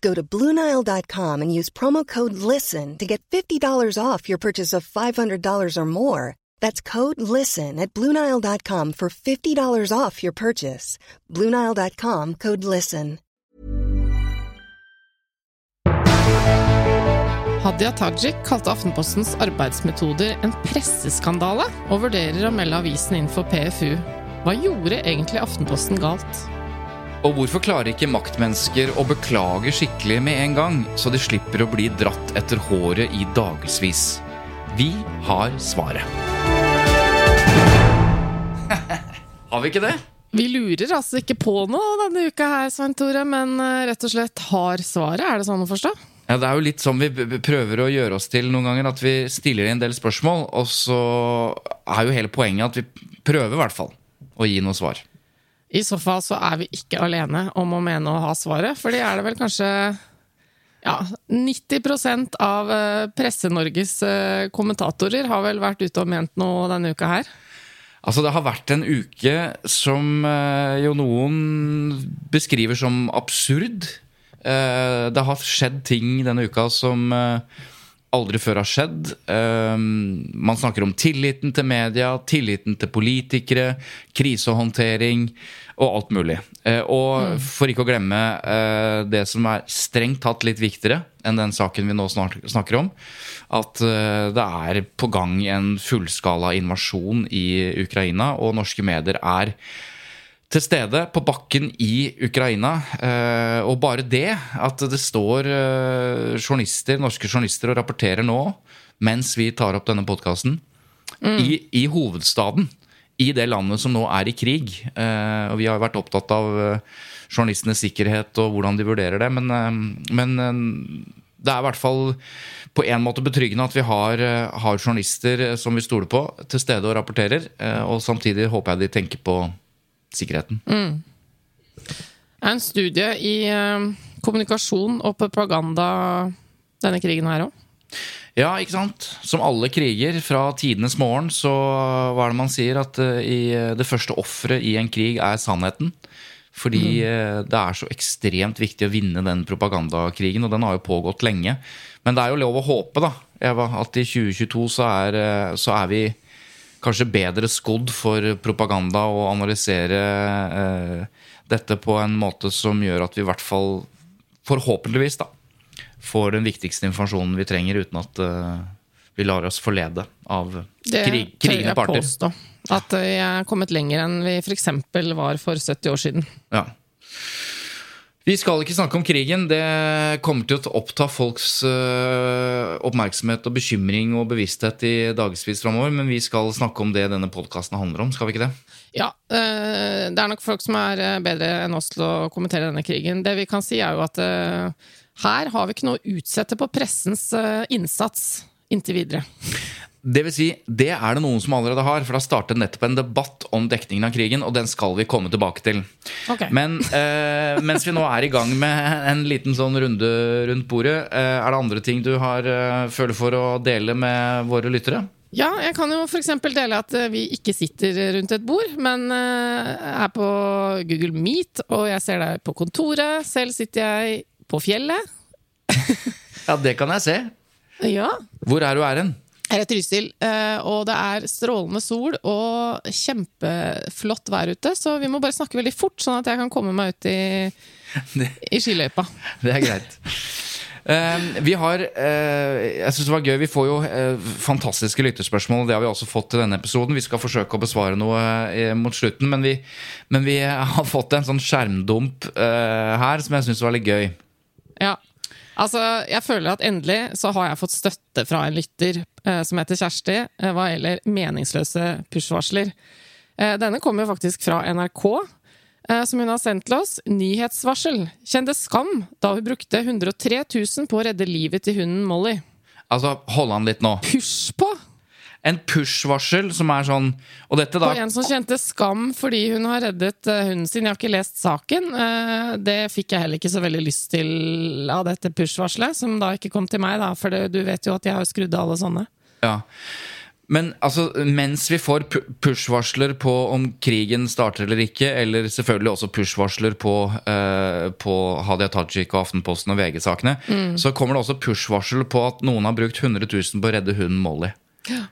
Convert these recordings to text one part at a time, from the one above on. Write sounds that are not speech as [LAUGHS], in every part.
Go to Bluenile.com and use promo code LISTEN to get $50 off your purchase of $500 or more. That's code LISTEN at Bluenile.com for $50 off your purchase. Bluenile.com code LISTEN. Hadia Tajik kalte Aftenpostens arbeidsmetoder en presseskandale, og vurderer å melde avisen inn for PFU. Hva gjorde egentlig Aftenposten galt? Og hvorfor klarer ikke maktmennesker å beklage skikkelig med en gang, så de slipper å bli dratt etter håret i dagevis? Vi har svaret. [LAUGHS] har vi ikke det? Vi lurer altså ikke på noe denne uka her, Svein Tore, men eh, rett og slett har svaret. Er det sånn å forstå? Ja, Det er jo litt sånn vi prøver å gjøre oss til noen ganger, at vi stiller en del spørsmål, og så er jo hele poenget at vi prøver i hvert fall å gi noe svar. I så fall så er vi ikke alene om å mene å ha svaret, for det er det vel kanskje ja, 90 av eh, Presse-Norges eh, kommentatorer har vel vært ute og ment noe denne uka her. Altså, det har vært en uke som eh, jo noen beskriver som absurd. Det har skjedd ting denne uka som aldri før har skjedd. Eh, man snakker om tilliten til media, tilliten til politikere, krisehåndtering og alt mulig. Eh, og for ikke å glemme eh, det som er strengt tatt litt viktigere enn den saken vi nå snart snakker om, at eh, det er på gang en fullskala invasjon i Ukraina, og norske medier er til stede på bakken i Ukraina. Eh, og bare det, at det står eh, journalister, norske journalister og rapporterer nå, mens vi tar opp denne podkasten, i, i hovedstaden. I det landet som nå er i krig. Eh, og vi har jo vært opptatt av journalistenes sikkerhet og hvordan de vurderer det, men, men det er i hvert fall på en måte betryggende at vi har, har journalister som vi stoler på, til stede og rapporterer. Og samtidig håper jeg de tenker på sikkerheten. Mm. en studie i eh, kommunikasjon og propaganda denne krigen her òg. Ja, ikke sant? Som alle kriger fra tidenes morgen, så hva er det man sier? At eh, i, det første offeret i en krig er sannheten. Fordi mm. det er så ekstremt viktig å vinne den propagandakrigen, og den har jo pågått lenge. Men det er jo lov å håpe, da, Eva, at i 2022 så er, eh, så er vi kanskje bedre skodd for propaganda og analysere eh, dette på en måte som gjør at vi i hvert fall, forhåpentligvis, da, får den viktigste informasjonen vi trenger, uten at eh, vi lar oss forlede av Det krig, tør krigende jeg påstå. At vi er kommet lenger enn vi f.eks. var for 70 år siden. Ja. Vi skal ikke snakke om krigen. Det kommer til å oppta folks øh, oppmerksomhet og bekymring og bevissthet i dagevis framover, men vi skal snakke om det denne podkasten handler om, skal vi ikke det? Ja, eh, det er nok folk som er eh, bedre enn oss til å kommentere denne krigen. Det vi kan si, er jo at eh, her har vi ikke noe å utsette på pressens eh, innsats inntil videre. Det vil si, det er det noen som allerede har, for det har startet nettopp en debatt om dekningen av krigen, og den skal vi komme tilbake til. Okay. Men eh, mens vi nå er i gang med en liten sånn runde rundt bordet, eh, er det andre ting du har eh, føler for å dele med våre lyttere? Ja, jeg kan jo f.eks. dele at eh, vi ikke sitter rundt et bord, men eh, er på Google Meet, og jeg ser deg på kontoret. Selv sitter jeg på fjellet. [LAUGHS] Ja, det kan jeg se. Ja. Hvor er du hen? Jeg er i Trysil, eh, og det er strålende sol og kjempeflott vær ute, så vi må bare snakke veldig fort, sånn at jeg kan komme meg ut i, [LAUGHS] Det, i skiløypa. det er greit. Uh, vi har uh, Jeg syns det var gøy. Vi får jo uh, fantastiske lytterspørsmål. Det har vi også fått til denne episoden. Vi skal forsøke å besvare noe mot slutten. Men vi, men vi [LAUGHS] har fått en sånn skjermdump her som jeg syns var litt gøy. Ja. Altså, jeg føler at endelig så har jeg fått støtte fra en lytter eh, som heter Kjersti, eh, hva gjelder meningsløse push-varsler. Eh, denne kommer faktisk fra NRK, eh, som hun har sendt til oss. Nyhetsvarsel. Kjente skam da hun brukte 103 000 på å redde livet til hunden Molly. Altså, hold an litt nå. Push på! En push-varsel som er sånn Og dette da På en som kjente skam fordi hun har reddet eh, hunden sin. Jeg har ikke lest saken. Eh, det fikk jeg heller ikke så veldig lyst til av dette push-varselet, som da ikke kom til meg, da, for det, du vet jo at jeg har skrudd av alle sånne. Ja. Men altså, mens vi får pu- push-varsler på om krigen starter eller ikke, eller selvfølgelig også push-varsler på, eh, på Hadia Tajik og Aftenposten og VG-sakene, så kommer det også push-varsel på at noen har brukt 100 000 på å redde hunden Molly. Eh,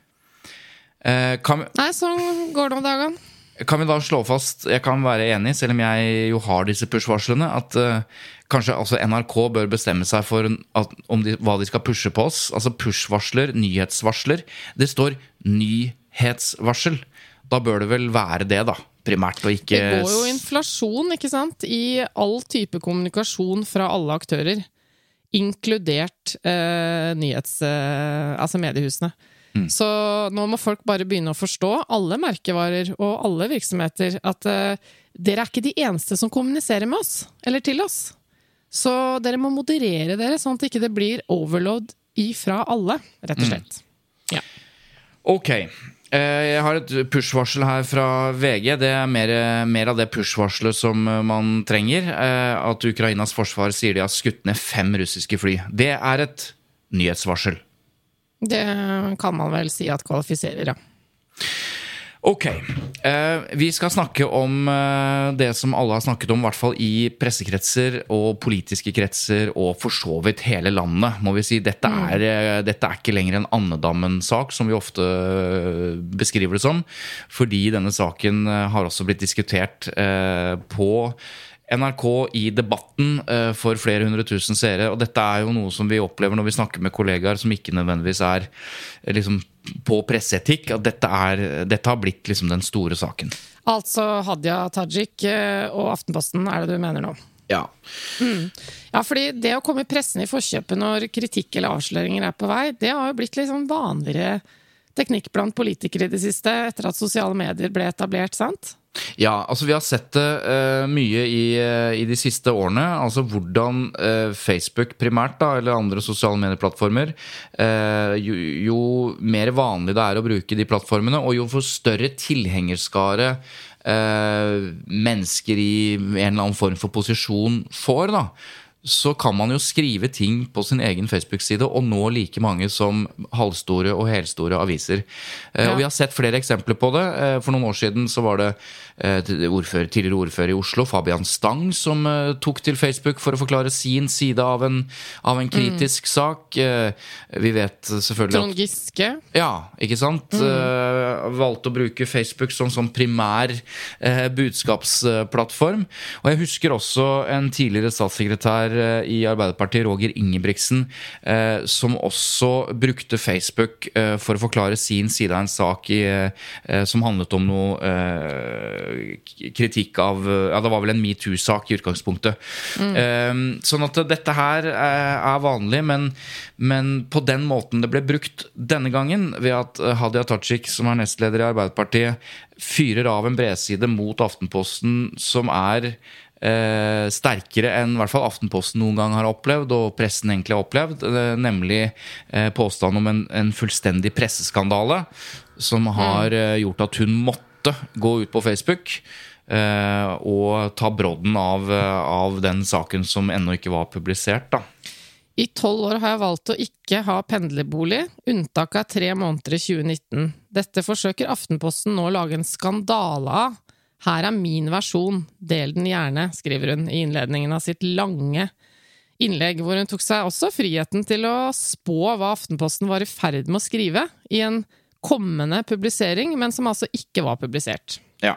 kan, Nei, sånn går det om dagene. kan vi da slå fast, jeg kan være enig, selv om jeg jo har disse push-varslene, at eh, kanskje altså NRK bør bestemme seg for at, om de, hva de skal pushe på oss. Altså push-varsler, nyhetsvarsler. Det står nyhetsvarsel. Da bør det vel være det, da. Primært, og ikke Det går jo inflasjon, ikke sant, i all type kommunikasjon fra alle aktører. Inkludert eh, nyhets... Eh, altså mediehusene. Så nå må folk bare begynne å forstå, alle merkevarer og alle virksomheter, at uh, dere er ikke de eneste som kommuniserer med oss, eller til oss. Så dere må moderere dere, sånn at det ikke blir overload ifra alle, rett og slett. Ja. Ok. Eh, Jeg har et push-varsel her fra VG. Det er mer, mer av det push-varselet som eh, man trenger. At Ukrainas forsvar sier de har skutt ned fem russiske fly. Det er et nyhetsvarsel. Det kan man vel si at kvalifiserer, ja. Ok. Eh, vi skal snakke om eh, det som alle har snakket om, i hvert fall i pressekretser og politiske kretser, og for så vidt hele landet, må vi si. Dette er, eh, dette er ikke lenger en Andedammen-sak, som vi ofte beskriver det som. Fordi denne saken har også blitt diskutert eh, på NRK i debatten eh, for flere hundre tusen seere. Og dette er jo noe som vi opplever når vi snakker med kollegaer som ikke nødvendigvis er eh, liksom, på presseetikk. At dette, er, dette har blitt liksom den store saken. Altså Hadia Tajik eh, og Aftenposten, er det du mener nå? Ja. Ja, fordi det å komme pressen i forkjøpet når kritikk eller avsløringer er på vei, det har jo blitt litt sånn vanligere teknikk blant politikere i det siste, etter at sosiale medier ble etablert, sant? Ja, altså vi har sett det uh, mye i, uh, i de siste årene. Altså hvordan uh, Facebook primært, da, eller andre sosiale medieplattformer jo, jo mer vanlig det er å bruke de plattformene, og jo for større tilhengerskare mennesker i en eller annen form for posisjon får, da, så kan man jo skrive ting på sin egen Facebook-side og nå like mange som halvstore og helstore aviser. Eh, Ja. Og vi har sett flere eksempler på det. Eh, For noen år siden så var det ordfører, tidligere ordfører i Oslo, Fabian Stang, som eh, tok til Facebook for å forklare sin side av en, av en kritisk sak. Eh, Vi vet selvfølgelig Trond Giske. ja, ikke sant? Mm. valgte å bruke Facebook som som primær eh, budskapsplattform. Og jeg husker også en tidligere statssekretær eh, i Arbeiderpartiet, Roger Ingebrigtsen, eh, som også brukte Facebook eh, for å forklare sin side av en sak i, eh, som handlet om noe eh, kritikk av Ja, det var vel en metoo-sak i utgangspunktet. Eh, sånn at dette her eh, er vanlig, men, men på den måten det ble brukt denne gangen, ved at eh, Hadia Tajik, som er nestleder i Arbeiderpartiet, fyrer av en bredside mot Aftenposten som er eh, sterkere enn i hvert fall Aftenposten noen gang har opplevd, og pressen egentlig har opplevd, eh, nemlig eh, påstanden om en, en fullstendig presseskandale som har eh, gjort at hun måtte gå ut på Facebook. eh, og ta brodden av, av den saken som ennå ikke var publisert. da. I tolv år har jeg valgt å ikke ha pendlerbolig, unntaket er tre måneder i 2019. Dette forsøker Aftenposten nå å lage en skandale av. Her er min versjon, del den gjerne, skriver hun i innledningen av sitt lange innlegg, hvor hun tok seg også friheten til å spå hva Aftenposten var i ferd med å skrive i en kommende publisering, men som altså ikke var publisert. Ja.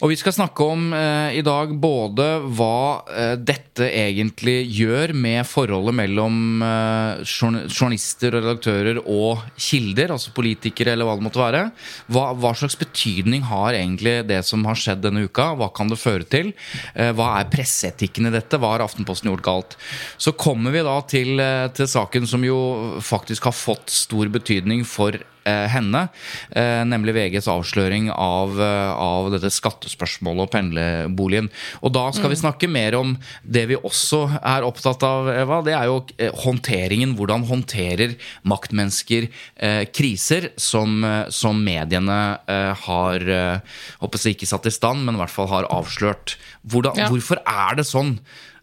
Og vi skal snakke om eh, i dag både hva eh, dette egentlig gjør med forholdet mellom eh, journalister og redaktører og kilder, altså politikere eller hva det måtte være. Hva, hva slags betydning har egentlig det som har skjedd denne uka? Hva kan det føre til? Eh, hva er presseetikken i dette? Hva har Aftenposten gjort galt? Så kommer vi da til, eh, til saken som jo faktisk har fått stor betydning for henne, eh, nemlig VGs avsløring av, eh, av dette skattespørsmålet og pendlerboligen. Og da skal vi snakke mer om det vi også er opptatt av, Eva. Det er jo eh, håndteringen. Hvordan håndterer maktmennesker eh, kriser som, eh, som mediene eh, har eh, håper jeg ikke satt i stand, men i hvert fall har avslørt. Hvordan, Ja. Hvorfor er det sånn?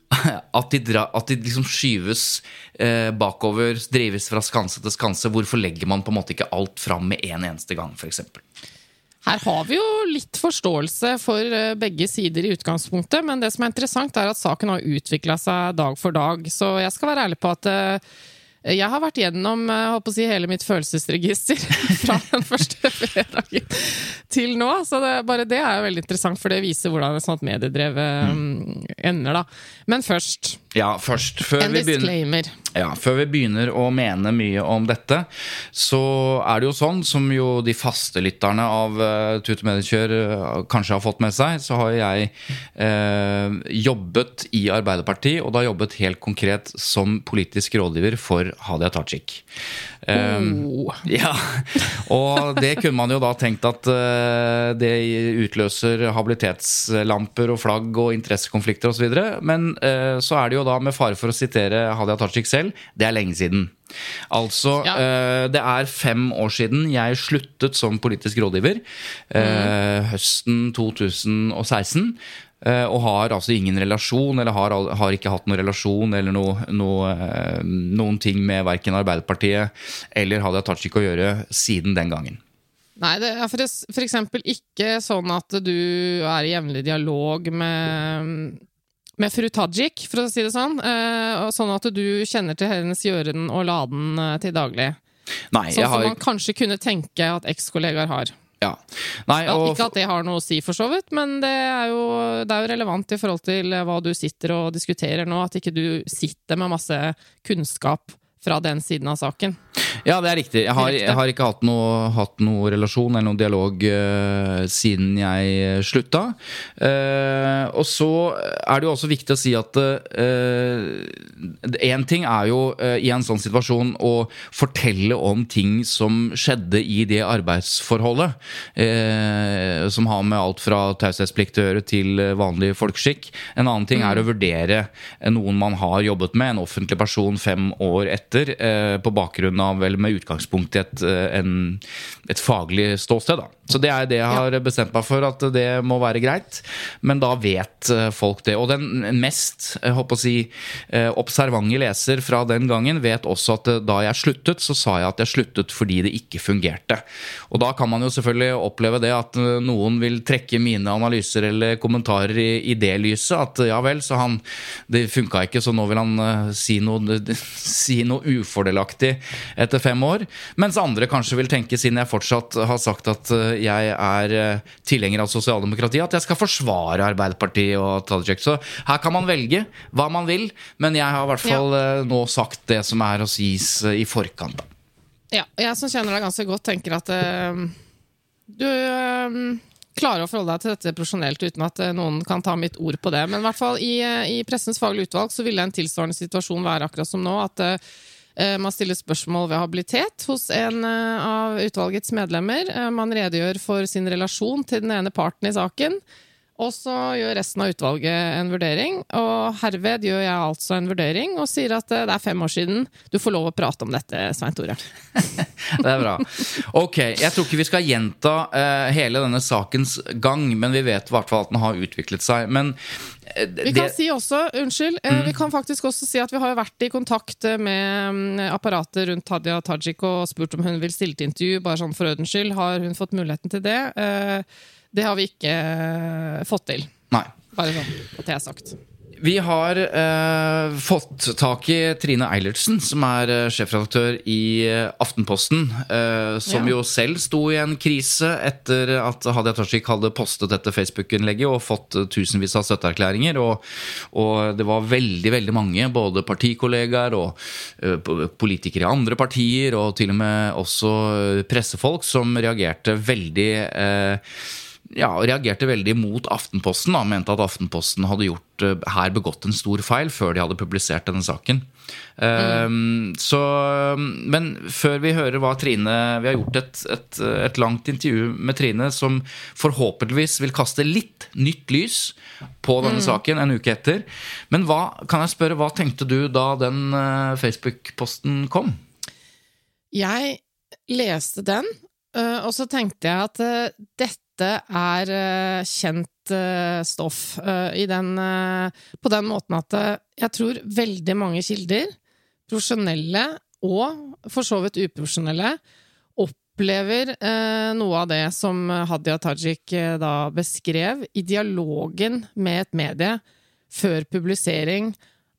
[LAUGHS] At de, dra, at de liksom skyves eh, bakover, drives fra skanse til skanse. Hvorfor legger man på en måte ikke alt fram med en eneste gang, f.eks.? Her har vi jo litt forståelse for eh, begge sider i utgangspunktet, men det som er interessant, er at saken har utvikla seg dag for dag. Så jeg skal være ærlig på at eh, jeg har vært gjennom eh, håper å si, hele mitt følelsesregister [LAUGHS] fra den første fredagen til nå. Så det, bare det er jo veldig interessant, for det viser hvordan et sånt mediedrev eh, ender. da. Men først, Ja, først, før en vi, begynner, ja, før vi begynner å mene mye om dette, så er det jo sånn, som jo de faste lytterne av uh, Tute Mediekjør uh, kanskje har fått med seg, så har jeg uh, jobbet i Arbeiderpartiet, og da jobbet helt konkret som politisk rådgiver for Hadia Tajik. Um, Oh. Ja, og det kunne man jo da tenkt at eh, det utløser habilitetslamper og flagg og interessekonflikter osv. Men eh, så er det jo da, med fare for å sitere Hadia Tajik selv, det er lenge siden. Altså, Ja. eh, det er fem år siden jeg sluttet som politisk rådgiver. Mm. Høsten 2016. eh, Og har altså ingen relasjon, eller har, har ikke hatt noen relasjon eller no, noe, eh, noen ting med verken Arbeiderpartiet eller Hadia Tajik å gjøre siden den gangen. Nei, det er eksempel ikke sånn at du er i jevnlig dialog med, med fru Tajik, for å si det sånn. eh, sånn at du kjenner til hennes gjøren og laden til daglig. Nei, Sånn som har man kanskje kunne tenke at ekskollegaer har. Ja. Nei, og, ikke at det har noe å si, for så vidt, men det er, jo, det er jo relevant i forhold til eh, hva du sitter og diskuterer nå. At ikke du sitter med masse kunnskap fra den siden av saken. Ja, det er riktig. Jeg har, jeg har ikke hatt noe, hatt noe relasjon eller noen dialog uh, siden jeg slutta. Uh, og så er det jo også viktig å si at én ting er jo eh, i en sånn situasjon å fortelle om ting som skjedde i det arbeidsforholdet. eh, som har med alt fra taushetsplikt å gjøre til eh, vanlig folkeskikk. En annen ting er å vurdere eh, noen man har jobbet med, en offentlig person fem år etter, eh, på bakgrunn av, eller med utgangspunkt i et, eh, en, et faglig ståsted. Da. Så det er det jeg har bestemt meg for, at det må være greit. Men da vet eh, folk det. Og den mest jeg håper å si, eh, observante leser fra den gangen vet også at eh, da jeg sluttet, så sa jeg at jeg sluttet fordi det ikke fungerte. Og da kan man jo selvfølgelig oppleve det at noen vil trekke mine analyser eller kommentarer i, i det lyset. At ja vel, så han Det funka ikke, så nå vil han si noe, [LAUGHS] si noe ufordelaktig etter fem år. Mens andre kanskje vil tenke, siden jeg fortsatt har sagt at jeg er eh, tilhenger av sosialdemokratiet, at jeg skal forsvare Arbeiderpartiet og Tajik. Så her kan man velge hva man vil, men jeg har i hvert fall ja. nå sagt det som er å sies eh, i forkant. Ja, jeg som kjenner deg ganske godt, tenker at uh, du uh, klarer å forholde deg til dette profesjonelt uten at uh, noen kan ta mitt ord på det. Men i hvert fall i, eh, i Pressens faglige utvalg så ville en tilsvarende situasjon være akkurat som nå. At eh, man stiller spørsmål ved habilitet hos en eh, av utvalgets medlemmer. Eh, Man redegjør for sin relasjon til den ene parten i saken. Og så gjør resten av utvalget en vurdering, og herved gjør jeg altså en vurdering og sier at eh, det er fem år siden. Du får lov å prate om dette, Svein Tore. [LAUGHS] Det er bra. Ok, Jeg tror ikke vi skal gjenta uh, hele denne sakens gang, men vi vet i hvert fall at den har utviklet seg. Men eh, Vi kan si også, unnskyld, mm. vi kan faktisk også si at vi har vært i kontakt med mm, apparatet rundt Hadia Tajik og spurt om hun vil stille til intervju, bare sånn for ordens skyld. Har hun fått muligheten til det? Det har vi ikke eh, fått til. Nei. Bare sånn at det er sagt. Vi har eh, fått tak i Trine Eilertsen, som er eh, sjefredaktør i eh, Aftenposten. Eh, som Ja. jo selv sto i en krise etter at Hadia Tajik hadde postet dette Facebook-innlegget og fått tusenvis av støtteerklæringer. Og, og det var veldig veldig mange, både partikollegaer og politikere i andre partier, og til og med også pressefolk, som reagerte veldig eh, ja, reagerte veldig mot Aftenposten. Da, mente at Aftenposten hadde gjort, eh, her begått en stor feil før de hadde publisert denne saken. Um, så, men før vi hører hva Trine Vi har gjort et, et, et langt intervju med Trine som forhåpentligvis vil kaste litt nytt lys på denne saken en uke etter. Men hva, kan jeg spørre, hva tenkte du da den eh, Facebook-posten kom? Jeg leste den, øh, og så tenkte jeg at øh, dette er øh, kjent øh, stoff i den, på den måten at jeg tror veldig mange kilder, profesjonelle og for så vidt uprofesjonelle, opplever noe av det som Hadia Tajik da beskrev i dialogen med et medie før publisering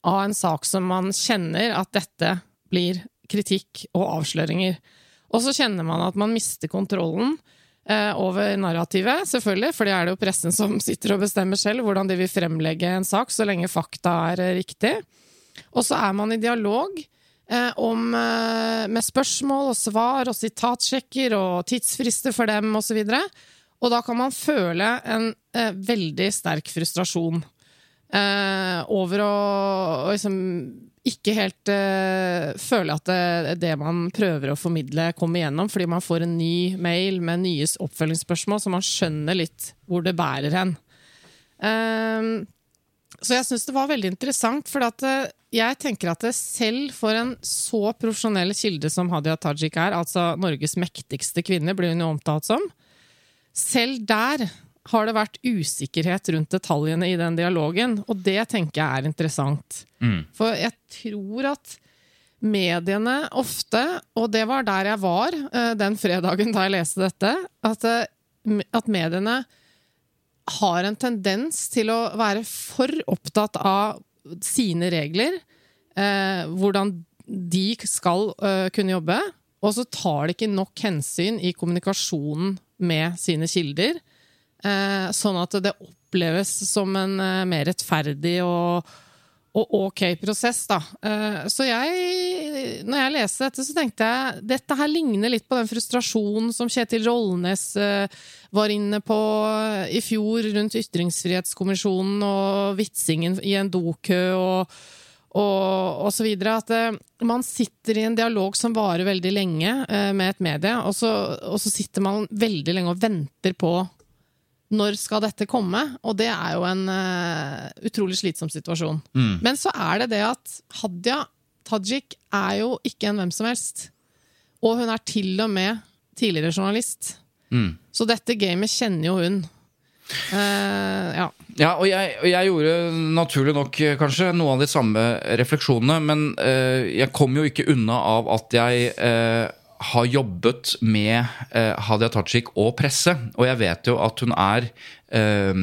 av en sak som man kjenner at dette blir kritikk og avsløringer. Og så kjenner man at man mister kontrollen eh, over narrativet, selvfølgelig, for det er det jo pressen som [LAUGHS] sitter og bestemmer selv hvordan de vil fremlegge en sak, så lenge fakta er eh, riktig. Og så er man i dialog eh, om, eh, med spørsmål og svar og sitatsjekker og tidsfrister for dem osv. Og, så og da kan man føle en eh, veldig sterk frustrasjon eh, over å, å liksom ikke helt uh, føle at det, det man prøver å formidle, kommer igjennom, fordi man får en ny mail med nye oppfølgingsspørsmål, så man skjønner litt hvor det bærer hen. Um, så jeg syns det var veldig interessant, for at uh, jeg tenker at selv for en så profesjonell kilde som Hadia Tajik er, altså Norges mektigste kvinne, blir hun jo omtalt som, selv der har det vært usikkerhet rundt detaljene i den dialogen, og det tenker jeg er interessant. For jeg tror at mediene ofte, og det var der jeg var eh, den fredagen da jeg leste dette, at, eh, at mediene har en tendens til å være for opptatt av sine regler, eh, hvordan de skal eh, kunne jobbe, og så tar de ikke nok hensyn i kommunikasjonen med sine kilder, sånn at det oppleves som en eh, mer rettferdig og, og ok prosess, da. Eh, så jeg, når jeg leste dette, så tenkte jeg dette her ligner litt på den frustrasjonen som Kjetil Rollnes eh, var inne på i fjor rundt Ytringsfrihetskommisjonen og vitsingen i en dokø og, og, og så videre. At eh, man sitter i en dialog som varer veldig lenge eh, med et medie, og så, og så sitter man veldig lenge og venter på når skal dette komme? Og det er jo en uh, utrolig slitsom situasjon. Men så er det det at Hadia Tajik er jo ikke en hvem som helst. Og hun er til og med tidligere journalist. Så dette gamet kjenner jo hun. Uh, ja. Ja, og jeg, og jeg gjorde naturlig nok eh, kanskje noen av de samme refleksjonene, men uh, jeg kom jo ikke unna av at jeg eh, har jobbet med eh, Hadia Tajik og presse, og jeg vet jo at hun er eh,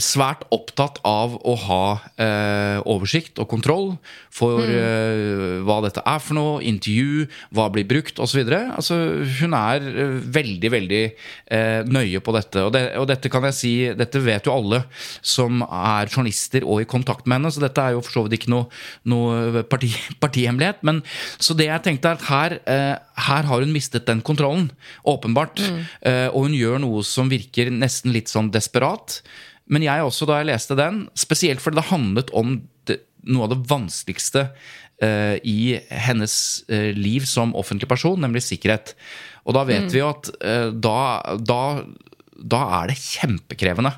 svært opptatt av å ha eh, oversikt og kontroll for eh, hva dette er for noe, intervju, hva blir brukt osv. Altså, hun er eh, veldig, veldig eh, nøye på dette. Og, det. og dette kan jeg si, dette vet jo alle som er journalister og i kontakt med henne, så dette er jo for så vidt ikke noe, noe parti, [LAUGHS] partihemmelighet. Men, så det jeg tenkte er at her, eh, her har hun mistet den kontrollen, åpenbart. Eh, og hun gjør noe som virker nesten litt sånn desperat. Men jeg også, da jeg leste den, spesielt fordi det handlet om det, noe av det vanskeligste uh, i hennes uh, liv som offentlig person, nemlig sikkerhet. Og da vet vi jo at uh, da, da, da er det kjempekrevende.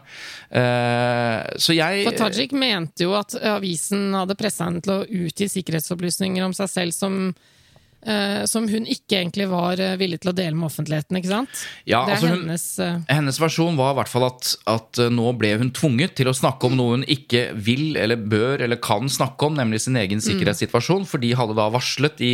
Uh, så jeg For Tajik mente jo at avisen hadde pressa henne til å utgi sikkerhetsopplysninger om seg selv som som hun ikke egentlig var eh, villig til å dele med offentligheten, ikke sant? Ja, altså hun- hennes eh, Hennes versjon var i hvert fall at, at eh, nå ble hun tvunget til å snakke om noe hun ikke vil eller bør eller kan snakke om, nemlig sin egen sikkerhetssituasjon, for de hadde da varslet i,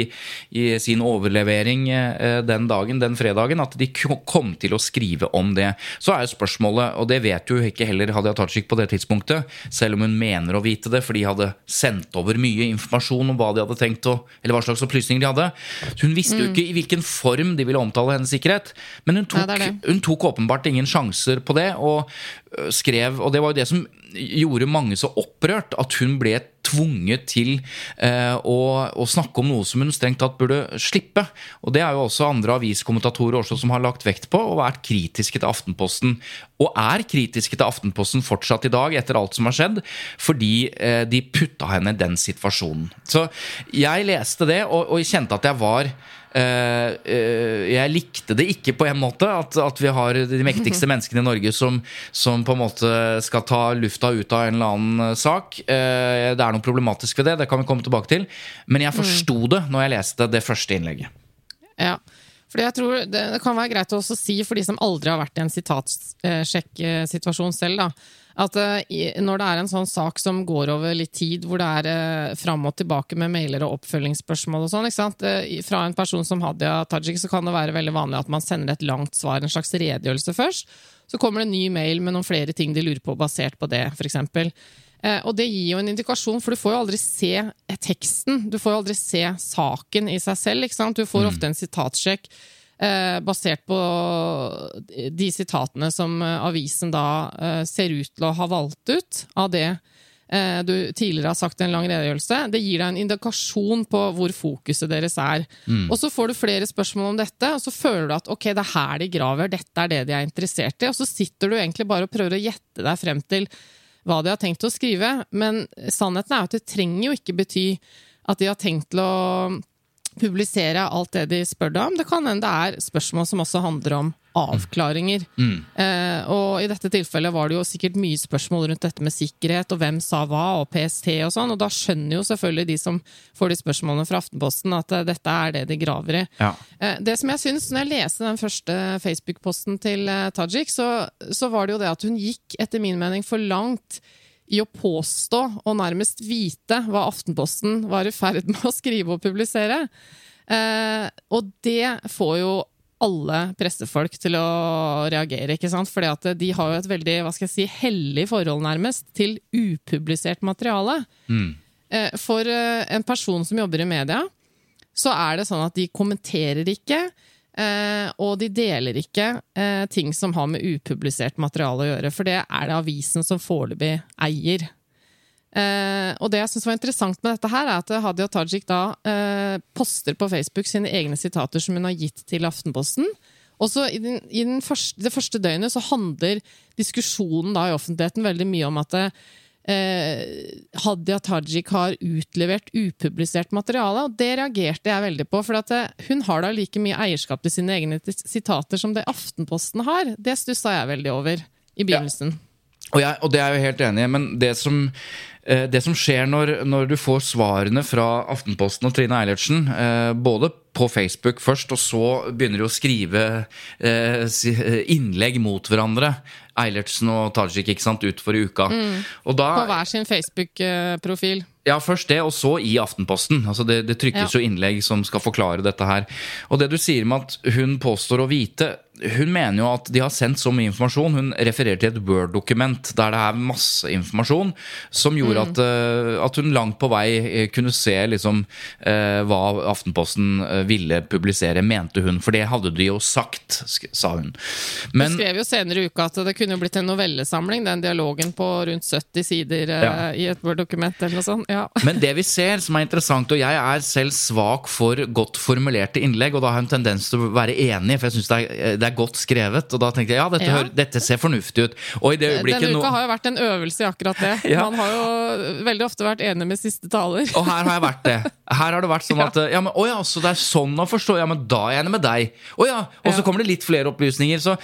i sin overlevering eh, den dagen, den fredagen, at de kom til å skrive om det. Så er jo spørsmålet, og det vet jo ikke heller Hadia Tajik på det tidspunktet, selv om hun mener å vite det, for de hadde sendt over mye informasjon om hva de hadde tenkt å, eller hva slags opplysninger de hadde. Så hun visste jo ikke i hvilken form de ville omtale hennes sikkerhet, men hun tok, Nei, det det. hun tok åpenbart ingen sjanser på det, og skrev Og det var jo det som gjorde mange så opprørt, at hun ble tvunget til eh, å, å snakke om noe som hun strengt tatt burde slippe. Og det er jo også andre aviskommentatorer også som har lagt vekt på og vært kritiske til Aftenposten. Og er kritiske til Aftenposten fortsatt i dag, etter alt som har skjedd, fordi eh, de putta henne i den situasjonen. Så jeg leste det, og, og kjente at jeg var jeg likte det ikke på en måte, at, at vi har de mektigste menneskene i Norge som, som på en måte skal ta lufta ut av en eller annen eh, sak. Eh, det er noe problematisk ved det, det kan vi komme tilbake til. Men jeg forsto det når jeg leste det første innlegget. Ja. Fordi jeg tror det, det kan være greit å også si for de som aldri har vært i en sitatsjekk-situasjon selv, da, at eh, når det er en sånn sak som går over litt tid, hvor det er eh, fram og tilbake med mailer og oppfølgingsspørsmål og sånn, ikke sant? Eh, fra en person som Hadia Tajik, så kan det være veldig vanlig at man sender et langt svar, en slags redegjørelse først. Så kommer det en ny mail med noen flere ting de lurer på, basert på det, f.eks. Eh, og det gir jo en indikasjon, for du får jo aldri se teksten. Du får jo aldri se saken i seg selv. ikke sant? Du får ofte en sitatsjekk basert på de sitatene som eh, avisen da eh, ser ut til å ha valgt ut av det eh, du tidligere har sagt i en lang redegjørelse. Det gir deg en indikasjon på hvor fokuset deres er. Og så får du flere spørsmål om dette, og så føler du at ok, det er her de graver, dette er det de er interessert i, og så sitter du egentlig bare og prøver å gjette deg frem til hva de har tenkt å skrive, men sannheten er jo at det trenger jo ikke bety at de har tenkt til å publisere alt det de spør deg om. Det kan hende det er spørsmål som også handler om avklaringer. Eh, og i dette tilfellet var det jo sikkert mye spørsmål rundt dette med sikkerhet, og hvem sa hva, og PST og sånn, og da skjønner jo selvfølgelig de som får de spørsmålene fra Aftenposten, at eh, dette er det de graver i. Ja. Eh, Det som jeg syns, når jeg leste den første Facebook-posten til eh, Tajik, så, så var det jo det at hun gikk, etter min mening, for langt i å påstå og nærmest vite hva Aftenposten var i ferd med å skrive og publisere. Eh, og det får jo alle pressefolk til å reagere, ikke sant? Fordi at de har jo et veldig, hva skal jeg si, hellig forhold nærmest til upublisert materiale. Eh, For eh, en person som jobber i media, så er det sånn at de kommenterer ikke, eh, og de deler ikke eh, ting som har med upublisert materiale å gjøre, for det er det avisen som foreløpig eier. Eh, og det jeg synes var interessant med dette her, er at Hadia Tajik da poster på Facebook sine egne sitater som hun har gitt til Aftenposten. Og så i, den, i den første, det første døgnet så handler diskusjonen da i offentligheten veldig mye om at Hadia Tajik har utlevert upublisert materiale, og det reagerte jeg veldig på. For eh, hun har da like mye eierskap til sine egne sitater som det Aftenposten har. Det stussa jeg veldig over i begynnelsen. Og, jeg, og det er jeg jo helt enig i, men det som, eh, det som skjer når, når du får svarene fra Aftenposten og Trine Eilertsen, eh, både på Facebook først, og så begynner de å skrive eh, eh, innlegg mot hverandre, Eilertsen og Tajik, ikke sant, utfor i uka. Og da, På hver sin Facebook-profil. ja, først det, og så i Aftenposten. Altså det, det trykkes Ja. jo innlegg som skal forklare dette her. Og det du sier med at hun påstår å vite Hun mener jo at de har sendt så mye informasjon. Hun refererer til et Word-dokument der det er masse informasjon, som gjorde Mm. at, eh, at hun langt på vei eh, kunne se liksom eh, hva Aftenposten ville publisere, mente hun. For det hadde de jo sagt, sa hun. Men skrev jo senere i uka at det kunne blitt en novellesamling, den dialogen på rundt 70 sider Ja. i et Word-dokument eller noe sånt. Ja. [LAUGHS] Men det vi ser som er interessant, og jeg er selv svak for godt formulerte innlegg, og da har jeg en tendens til å være enig, for jeg syns det, det er er godt skrevet. Og da tenkte jeg ja, dette, Ja. hører- dette ser fornuftig ut. Og i det øyeblikket Denne uka nå har jo vært en øvelse i akkurat det. [LAUGHS] Ja. Man har jo veldig ofte vært enig med siste taler. Og her har jeg vært det. Her har det vært sånn [LAUGHS] at ja, men, å ja, så det er sånn å forstå. Ja, men da er jeg enig med deg. Å ja, Og så kommer det litt flere opplysninger. Så,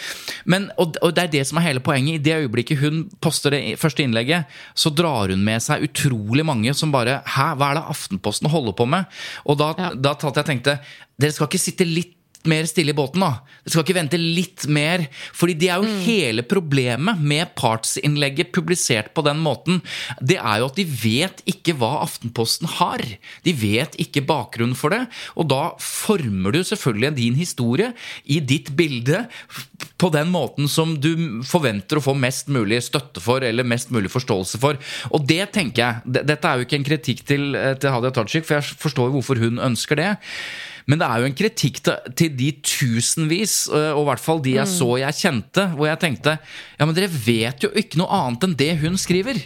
men, og, og det er det som er hele poenget. I det øyeblikket hun poster det første innlegget, så drar hun med seg utrolig mange som bare Hæ, hva er det Aftenposten holder på med? Og da, Ja. da tatt jeg tenkte Dere skal ikke sitte litt mer stille i båten, da. Det skal ikke vente litt mer. Fordi det er jo hele problemet med partsinnlegget publisert på den måten. Det er jo at de vet ikke hva Aftenposten har. De vet ikke bakgrunnen for det. Og da former du selvfølgelig din historie i ditt bilde på den måten som du forventer å få mest mulig støtte for, eller mest mulig forståelse for. Og det tenker jeg Dette er jo ikke en kritikk til, eh, til Hadia Tajik, for jeg forstår jo hvorfor hun ønsker det. Men det er jo en kritikk til, til de tusenvis, øh, og i hvert fall de jeg så jeg kjente, hvor jeg tenkte ja, men dere vet jo ikke noe annet enn det hun skriver.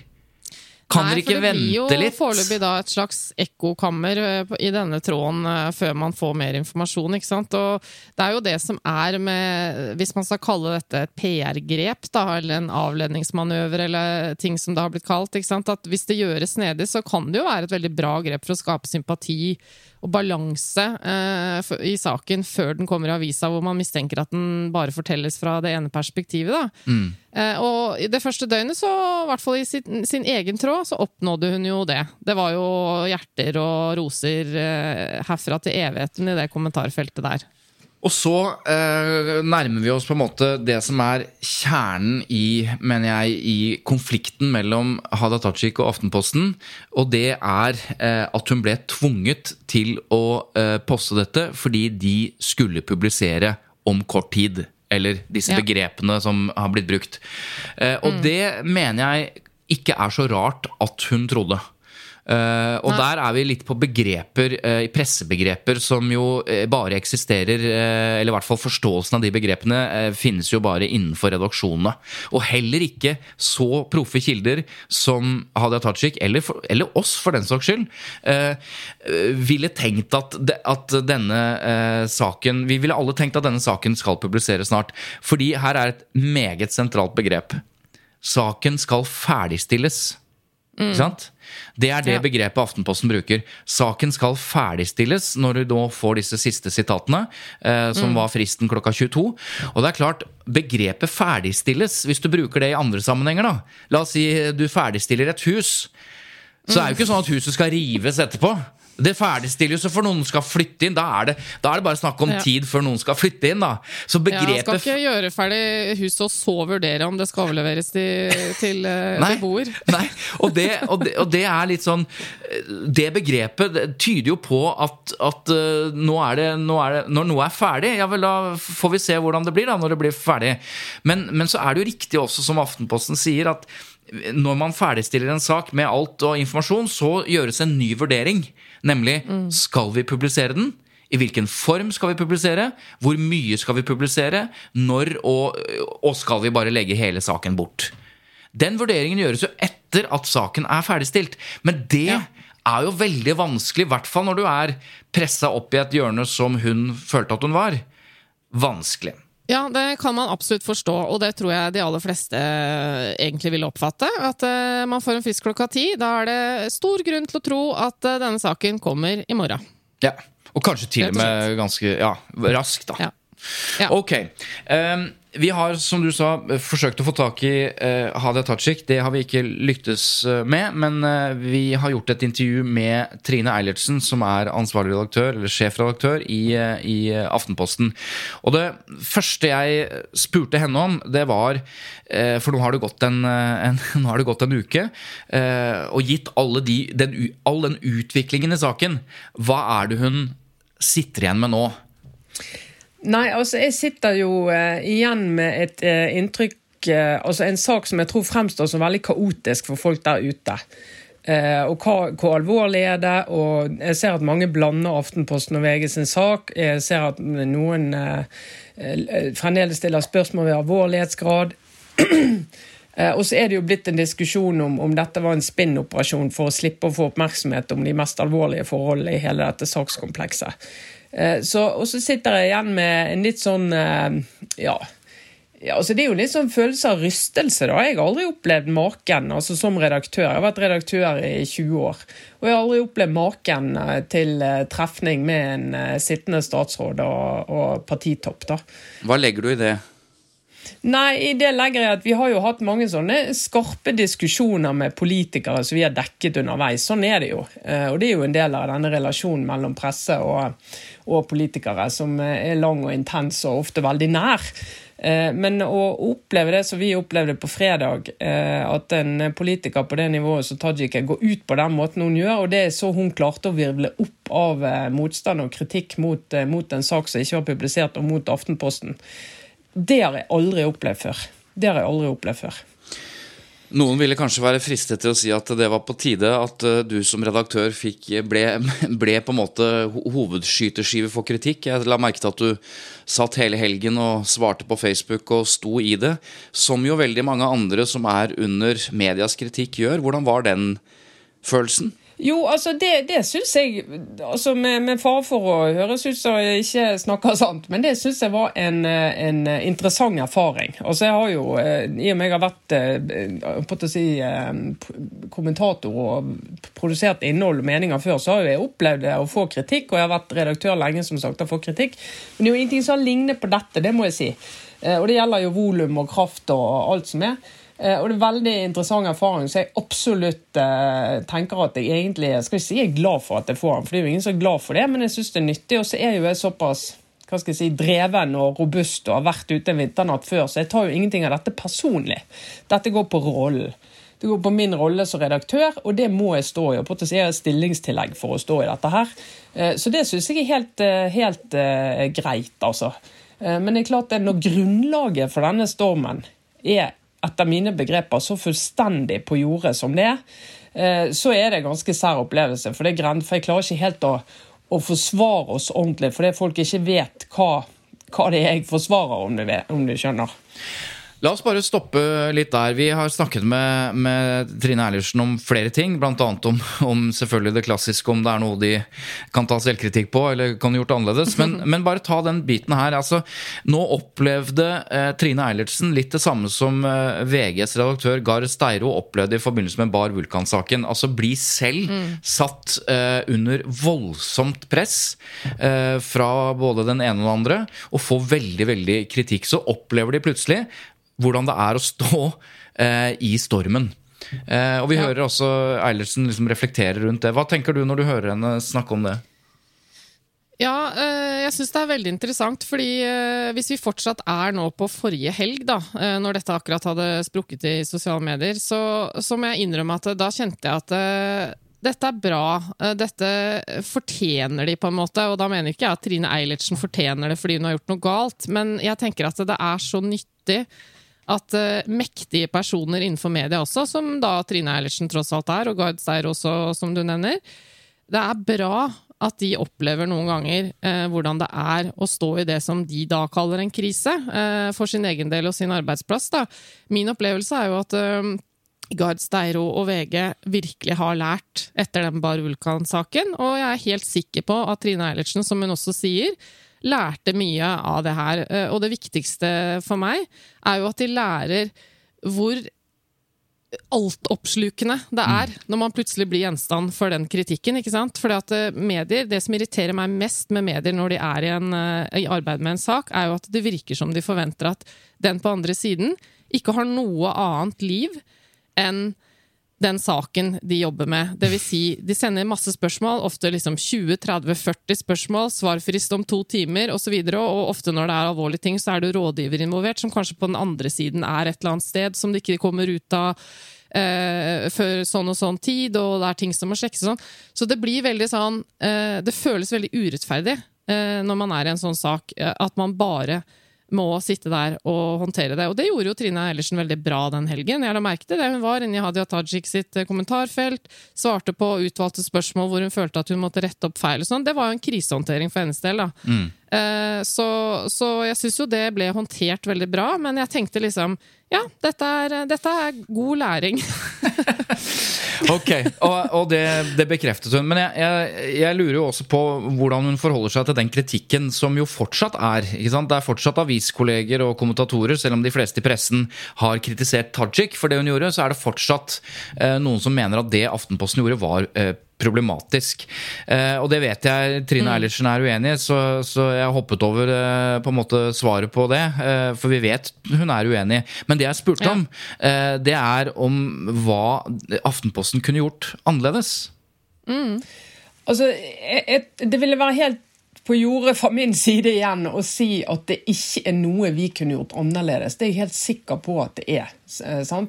Kan Nei, dere ikke vente for det blir jo foreløpig da et slags ekkokammer eh, i denne tråden eh, før man får mer informasjon, ikke sant. Og det er jo det som er med Hvis man skal kalle dette et PR-grep, da, eller en avledningsmanøver, eller ting som det har blitt kalt, ikke sant. At hvis det gjøres snedig, så kan det jo være et veldig bra grep for å skape sympati og balanse eh, i saken før den kommer i avisa, hvor man mistenker at den bare fortelles fra det ene perspektivet. da. Eh, og i det første døgnet, så, i hvert fall i sin, sin egen tråd, så oppnådde hun jo det. Det var jo hjerter og roser eh, herfra til evigheten i det kommentarfeltet der. Og så eh, nærmer vi oss på en måte det som er kjernen i, mener jeg, i konflikten mellom Hadia Tajik og Aftenposten. Og det er eh, at hun ble tvunget til å eh, poste dette fordi de skulle publisere om kort tid. Eller disse Ja. begrepene som har blitt brukt. Eh, og det mener jeg ikke er så rart at hun trodde. Eh, og Nei. der er vi litt på begreper, uh, pressebegreper, som jo uh, bare eksisterer Eller i hvert fall forståelsen av de begrepene finnes jo bare innenfor redaksjonene. Og heller ikke så proffe kilder som Hadia Tajik, eller, for, eller oss for den saks skyld, ville tenkt at, de, at denne saken Vi ville alle tenkt at denne saken skal publiseres snart. Fordi her er et meget sentralt begrep. Saken skal ferdigstilles. Ikke sant? Det er det Ja. begrepet Aftenposten bruker. Saken skal ferdigstilles når du nå får disse siste sitatene, eh, som var fristen klokka 22. Og det er klart, begrepet ferdigstilles, hvis du bruker det i andre sammenhenger, da La oss si du ferdigstiller et hus. Så er det jo ikke sånn at huset skal rives etterpå. Det ferdigstilles jo for noen skal flytte inn. Da er det, da er det bare snakk om Ja. tid før noen skal flytte inn, da. Så Ja, skal ikke gjøre ferdig huset og så vurdere om det skal overleveres til, til eh, [LAUGHS] Nei. beboer. [LAUGHS] Nei, og det, og, det, og det er litt sånn Det begrepet tyder jo på at, at eh, nå er det, nå er det, når noe er ferdig, ja vel, da får vi se hvordan det blir da når det blir ferdig. Men, men så er det jo riktig også, som Aftenposten sier, at når man ferdigstiller en sak med alt og informasjon, så gjøres en ny vurdering. Nemlig skal vi publisere den? I hvilken form skal vi publisere? Hvor mye skal vi publisere? Når og, og skal vi bare legge hele saken bort? Den vurderingen gjøres jo etter at saken er ferdigstilt. Men det er jo veldig vanskelig, i hvert fall når du er pressa opp i et hjørne som hun følte at hun var. Vanskelig. Ja, det kan man absolutt forstå, og det tror jeg de aller fleste eh, egentlig vil oppfatte. At eh, man får en frist klokka ti. Da er det stor grunn til å tro at eh, denne saken kommer i morgen. Ja. Og kanskje til og med ganske ja, raskt, da. Ja. Ja. Ok. Um, vi har, som du sa, forsøkt å få tak i uh, Hadia Tajik. Det har vi ikke lyktes eh, med, men uh, vi har gjort et intervju med Trine Eilertsen, som er ansvarlig redaktør, eller sjefredaktør, i, uh, i Aftenposten. Og det første jeg spurte henne om, det var For nå har det gått en, en, [LAUGHS] det gått en uke, og gitt de, den, all den utviklingen i saken, hva er det hun sitter igjen med nå? Nei, altså jeg sitter jo uh, igjen med et uh, inntrykk eh, Altså en sak som jeg tror fremstår som veldig kaotisk for folk der ute. Eh, og hva, hvor alvorlig er det? Og jeg ser at mange blander Aftenposten og VG sin sak. Jeg ser at noen eh, fremdeles stiller spørsmål ved alvorlighetsgrad. [CLEARS THROAT] Eh, og så er det jo blitt en diskusjon om om dette var en spinnoperasjon for å slippe å få oppmerksomhet om de mest alvorlige forholdene i hele dette sakskomplekset. Eh, så, og så sitter jeg igjen med en litt sånn eh, ja, ja, altså Det er jo litt sånn følelse av rystelse. da. Jeg har aldri opplevd maken altså som redaktør. Jeg har vært redaktør i 20 år. Og jeg har aldri opplevd maken eh, til trefning med en sittende statsråd og, og partitopp. da. Hva legger du i det? Nei, i det legger jeg at vi har jo hatt mange sånne skarpe diskusjoner med politikere som vi har dekket underveis. Sånn er det jo. Og det er jo en del av denne relasjonen mellom presse og, og politikere som er lang og intens og ofte veldig nær. Eh, men å oppleve det som vi opplevde på fredag, eh, at en politiker på det nivået som Tajik går ut på den måten hun gjør, og det er så hun klarte å virvle opp av eh, motstand og kritikk mot, mot en sak som ikke var publisert, og mot Aftenposten, det har jeg aldri opplevd før. Det har jeg aldri opplevd før. Noen ville kanskje være fristet til å si at det var på tide at eh, du som redaktør fikk, ble, [LAUGHS] ble, på en måte hovedskyteskive for kritikk. Jeg la merke til at du satt hele helgen og svarte på Facebook og sto i det. Som jo veldig mange andre som er under medias kritikk gjør. Hvordan var den følelsen? Jo, altså det, det syns jeg altså Med, med fare for å høres ut som jeg ikke snakker sant, men det syns jeg var en, en, interessant erfaring. Altså jeg har jo, eh, I og med jeg har vært eh, på å si, eh, kommentator og produsert innhold og meninger før, så har jeg opplevd å få kritikk, og jeg har vært redaktør lenge som sagt, og fått kritikk. Men det er jo ingenting som ligner på dette, det må jeg si. Og det gjelder jo volum og kraft og alt som er. Eh, og det er veldig interessant erfaring, så jeg absolutt eh, tenker at jeg egentlig skal ikke si er glad for at jeg får den, for det er jo ingen som er glad for det, men jeg syns det er nyttig. Og så er jo jeg såpass hva skal jeg si, dreven og robust og har vært ute en vinternatt før, så jeg tar jo ingenting av dette personlig. Dette går på rollen. Det går på min rolle som redaktør, og det må jeg stå i. og jeg har stillingstillegg for å stå i dette her. Eh, så det syns jeg er helt, helt greit, altså. Men det er klart at når grunnlaget for denne stormen er etter mine begreper så fullstendig på jordet som det er, eh, så er det en ganske sær opplevelse. For, er for jeg klarer ikke helt å, å forsvare oss ordentlig, fordi folk ikke vet hva, hva det er jeg forsvarer, om du skjønner. La oss bare stoppe litt der. Vi har snakket med, med Trine Eilertsen om flere ting. Bl.a. Om, om selvfølgelig det klassiske, om det er noe de kan ta selvkritikk på eller kan gjort annerledes. Men, [LAUGHS] men bare ta den biten her. Altså, nå opplevde eh, Trine Eilertsen litt det samme som eh, VGs redaktør Gar Steiro opplevde i forbindelse med Bar Vulkan-saken. Altså bli selv mm. satt eh, under voldsomt press eh, fra både den ene og den andre, og få veldig, veldig kritikk. Så opplever de plutselig hvordan det er å stå eh, i stormen. Eh, og vi ja. hører også Eilertsen liksom reflektere rundt det. Hva tenker du når du hører henne snakke om det? Ja, eh, jeg syns det er veldig interessant, fordi hvis vi fortsatt er nå på forrige helg, da, når dette akkurat hadde sprukket i sosiale medier, så, så må jeg innrømme at da kjente jeg at dette er bra, dette fortjener de på en måte. Og da mener ikke jeg at Trine Eilertsen fortjener det fordi hun har gjort noe galt, men jeg tenker at det er så nyttig at uh, mektige personer innenfor media også, som da Trine Eilertsen tross alt er, og Gard Steir også, som du nevner, det er bra at de opplever noen ganger uh, hvordan det er å stå i det som de da kaller en krise, uh, for sin egen del og sin arbeidsplass. Da. Min opplevelse er jo at Gard Steiro og VG virkelig har lært etter den Bar Vulkan-saken, og jeg er helt sikker på at Trine Eilertsen, som hun også sier, lærte mye av det her. Eh, og det viktigste for meg er jo at de lærer hvor altoppslukende det er mm. når man plutselig blir gjenstand for den kritikken. ikke sant? Fordi at eh, medier, Det som irriterer meg mest med medier når de er i, en, eh, i arbeid med en sak, er jo at det virker som de forventer at den på andre siden ikke har noe annet liv enn den saken de jobber med. Det vil si, de sender masse spørsmål, ofte liksom 20-30-40 spørsmål, svarfrist om to timer osv. Og, så og ofte når det er alvorlige ting, så er det rådgiver involvert, som kanskje på den andre siden er et eller annet sted som det ikke kommer ut av eh, før sånn og sånn tid, og det er ting som må sjekkes sånn. Så det blir veldig sånn eh, Det føles veldig urettferdig eh, når man er i en sånn sak, eh, at man bare må sitte der og håndtere det. Og det gjorde jo Trine Eilertsen veldig bra den helgen. Jeg la merke til det. Hun var inne i Hadia Tajik sitt eh, kommentarfelt, svarte på utvalgte spørsmål hvor hun følte at hun måtte rette opp feil. og sånn. Det var jo en krisehåndtering for hennes del. da. Mm. Eh, så, så jeg syns jo det ble håndtert veldig bra, men jeg tenkte liksom ja, dette er, dette er god læring. [LAUGHS] Ok, og, og det, det, bekreftet hun. Men jeg, jeg, jeg, lurer jo også på hvordan hun forholder seg til den kritikken som jo fortsatt er. Det er fortsatt aviskolleger og kommentatorer, selv om de fleste i pressen har kritisert Tajik for det hun gjorde, så er det fortsatt eh, noen som mener at det Aftenposten gjorde, var eh, problematisk. Eh, og det vet jeg Trine mm. Eilertsen er uenig i, så, så, jeg hoppet over eh, på en måte svaret på det. Eh, for vi vet hun er uenig. Men det jeg spurte ja. om, eh, det er om hva Aftenposten kunne gjort annerledes. Mm. Altså, et, det ville være helt på jordet fra min side igjen å si at det ikke er noe vi kunne gjort annerledes. Det er jeg helt sikker på at det er.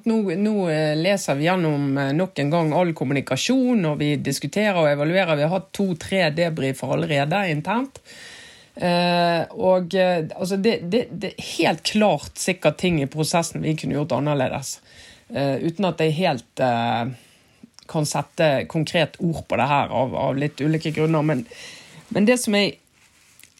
Nå, nå, eh, leser vi gjennom eh, nok en gang all kommunikasjon, og vi diskuterer og evaluerer. Vi har hatt to-tre debrifer allerede internt. Eh, og eh, altså det, det, det, er helt klart sikkert ting i prosessen vi kunne gjort annerledes. Eh, uten at jeg helt eh, kan sette konkret ord på det her av, av litt ulike grunner. Men, men det som jeg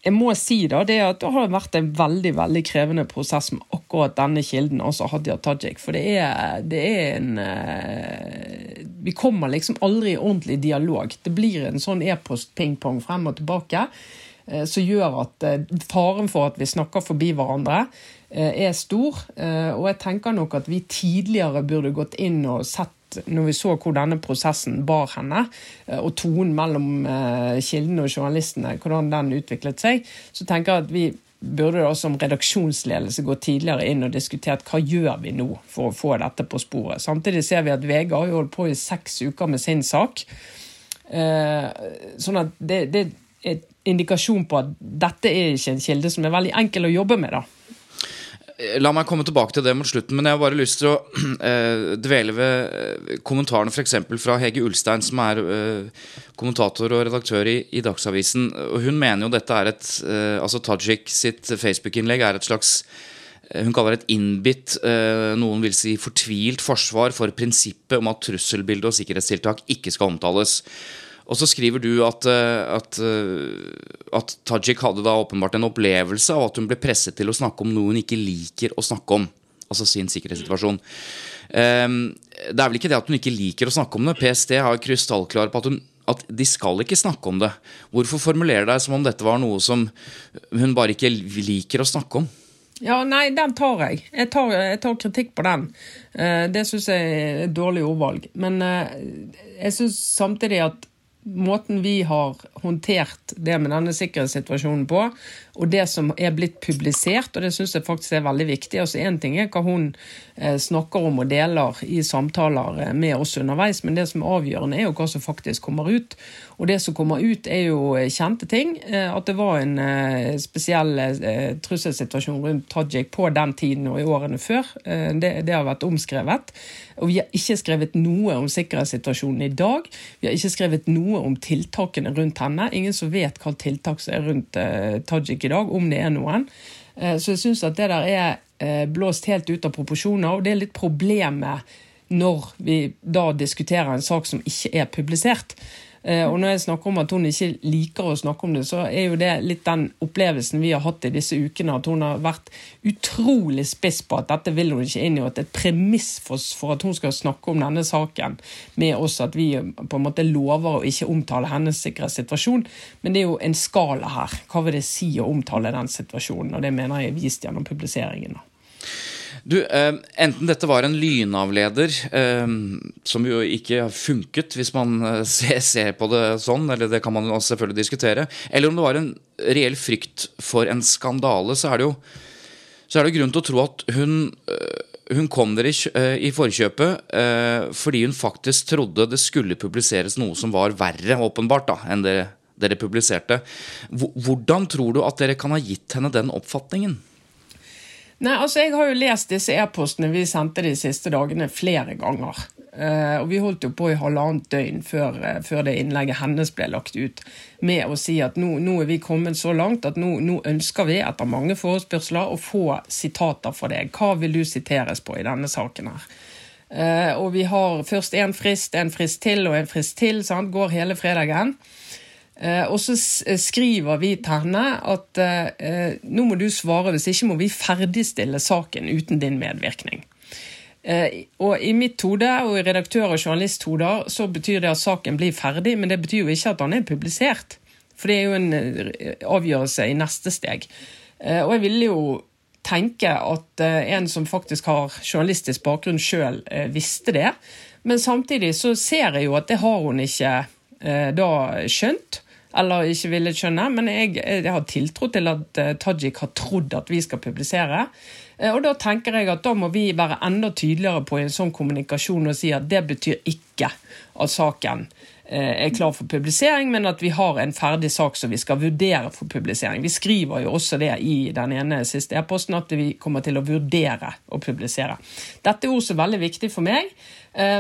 jeg må si da, det at det har vært en veldig veldig krevende prosess med akkurat denne kilden, altså Hadia Tajik. For det er, det er en uh, Vi kommer liksom aldri i ordentlig dialog. Det blir en sånn e-post-pingpong frem og tilbake uh, som gjør at uh, faren for at vi snakker forbi hverandre, er stor. Og jeg tenker nok at vi tidligere burde gått inn og sett når vi så hvor denne prosessen bar henne, eh, og tonen mellom eh, kildene og journalistene, hvordan den utviklet seg, så tenker jeg at vi burde da som redaksjonsledelse gå tidligere inn og diskutert hva gjør vi nå for å få dette på sporet. Samtidig ser vi at VG har holdt på i seks uker med sin sak. Eh, sånn at det, det er indikasjon på at dette er ikke en kilde som er veldig enkel å jobbe med. da. La meg komme tilbake til det mot slutten, men jeg har bare lyst til å [CLEARS THROAT] eh, dvele ved kommentaren kommentarene f.eks. fra Hege Ulstein, som er eh, kommentator og redaktør i, i, Dagsavisen. Og hun mener jo dette er et eh, Altså Tajik sitt Facebook-innlegg er et slags eh, hun kaller det et innbitt, eh, noen vil si fortvilt forsvar for prinsippet om at trusselbilde og sikkerhetstiltak ikke skal omtales. Og så skriver du at, eh, at, eh, at, Tajik hadde da åpenbart en opplevelse av at hun ble presset til å snakke om noe hun ikke liker å snakke om. Altså sin sikkerhetssituasjon. Um, det er vel ikke det at hun ikke liker å snakke om det. PST har krystallklar på at, hun, at de skal ikke snakke om det. Hvorfor formulere deg som om dette var noe som hun bare ikke liker å snakke om? Ja, nei, den tar jeg. Jeg tar, jeg tar kritikk på den. Eh, det syns jeg er et dårlig ordvalg. Men jeg syns samtidig at måten vi har håndtert det med denne sikkerhetssituasjonen på, og det som er blitt publisert, og det syns jeg faktisk er veldig viktig. altså Én ting er hva hun eh, snakker om og deler i samtaler eh, med oss underveis, men det som er avgjørende, er jo hva som faktisk kommer ut. Og det som kommer ut, er jo eh, kjente ting. At det var en spesiell trusselsituasjon rundt Tajik på den tiden og i årene før. Det, det har vært omskrevet. Og vi har ikke skrevet noe om sikkerhetssituasjonen i dag. Vi har ikke skrevet noe om tiltakene rundt henne. Ingen som vet hva tiltak som er rundt Tajik i dag, om det er noen. Eh, så jeg syns at det der er eh, blåst helt ut av proporsjoner, og det er litt problemet når vi da diskuterer en sak som ikke er publisert. Eh, og når jeg snakker om at hun ikke liker å snakke om det, så er jo det litt den opplevelsen vi har hatt i disse ukene. At hun har vært utrolig spiss på at dette vil hun ikke inn i. Og at et premiss for, at hun skal snakke om denne saken med oss, at vi på en måte lover å ikke omtale hennes sikkerhetssituasjon. Men det er jo en skala her. Hva vil det si å omtale den situasjonen? Og det mener jeg er vist gjennom publiseringen. Du, eh, Enten dette var en lynavleder, eh, som jo ikke funket hvis man eh, [LAUGHS] ser, på det sånn, eller det kan man selvfølgelig diskutere, eller om det var en reell frykt for en skandale, så er det jo er det grunn til å tro at hun, hun kom dere i, forkjøpet fordi hun faktisk trodde det skulle publiseres noe som var verre, åpenbart, da, enn det dere publiserte. Hvordan tror du at dere kan ha gitt henne den oppfatningen? Nei, altså Jeg har jo lest disse e-postene vi sendte de siste dagene flere ganger. Uh, og Vi holdt jo på i halvannet døgn før, uh, før, det innlegget hennes ble lagt ut, med å si at nå, nå er vi kommet så langt at nå, nå, ønsker vi, etter mange forespørsler, å få sitater fra deg. Hva vil du siteres på i denne saken her? Uh, og vi har først en frist, en frist til og en frist til. Sant? Går hele fredagen. Eh, og så eh, skriver vi til henne at eh, nå må du svare, hvis ikke må vi ferdigstille saken uten din medvirkning. Og I mitt hode og i redaktør- og journalisthoder så betyr det at saken blir ferdig, men det betyr jo ikke at den er publisert. For det er jo en avgjørelse i neste steg. Og jeg ville jo tenke at en som faktisk har journalistisk bakgrunn sjøl, visste det. Men samtidig så ser jeg jo at det har hun ikke da skjønt. Eller ikke ville skjønne, men jeg, jeg har tiltro til at eh, Tajik har trodd at vi skal publisere. Eh, Og da tenker jeg at da må vi være enda tydeligere på en sånn kommunikasjon og si at det betyr ikke at saken eh, er klar for publisering, men at vi har en ferdig sak som vi skal vurdere for publisering. Vi skriver jo også det i den ene siste e-posten, at vi kommer til å vurdere å publisere. Dette er ord er veldig viktig for meg,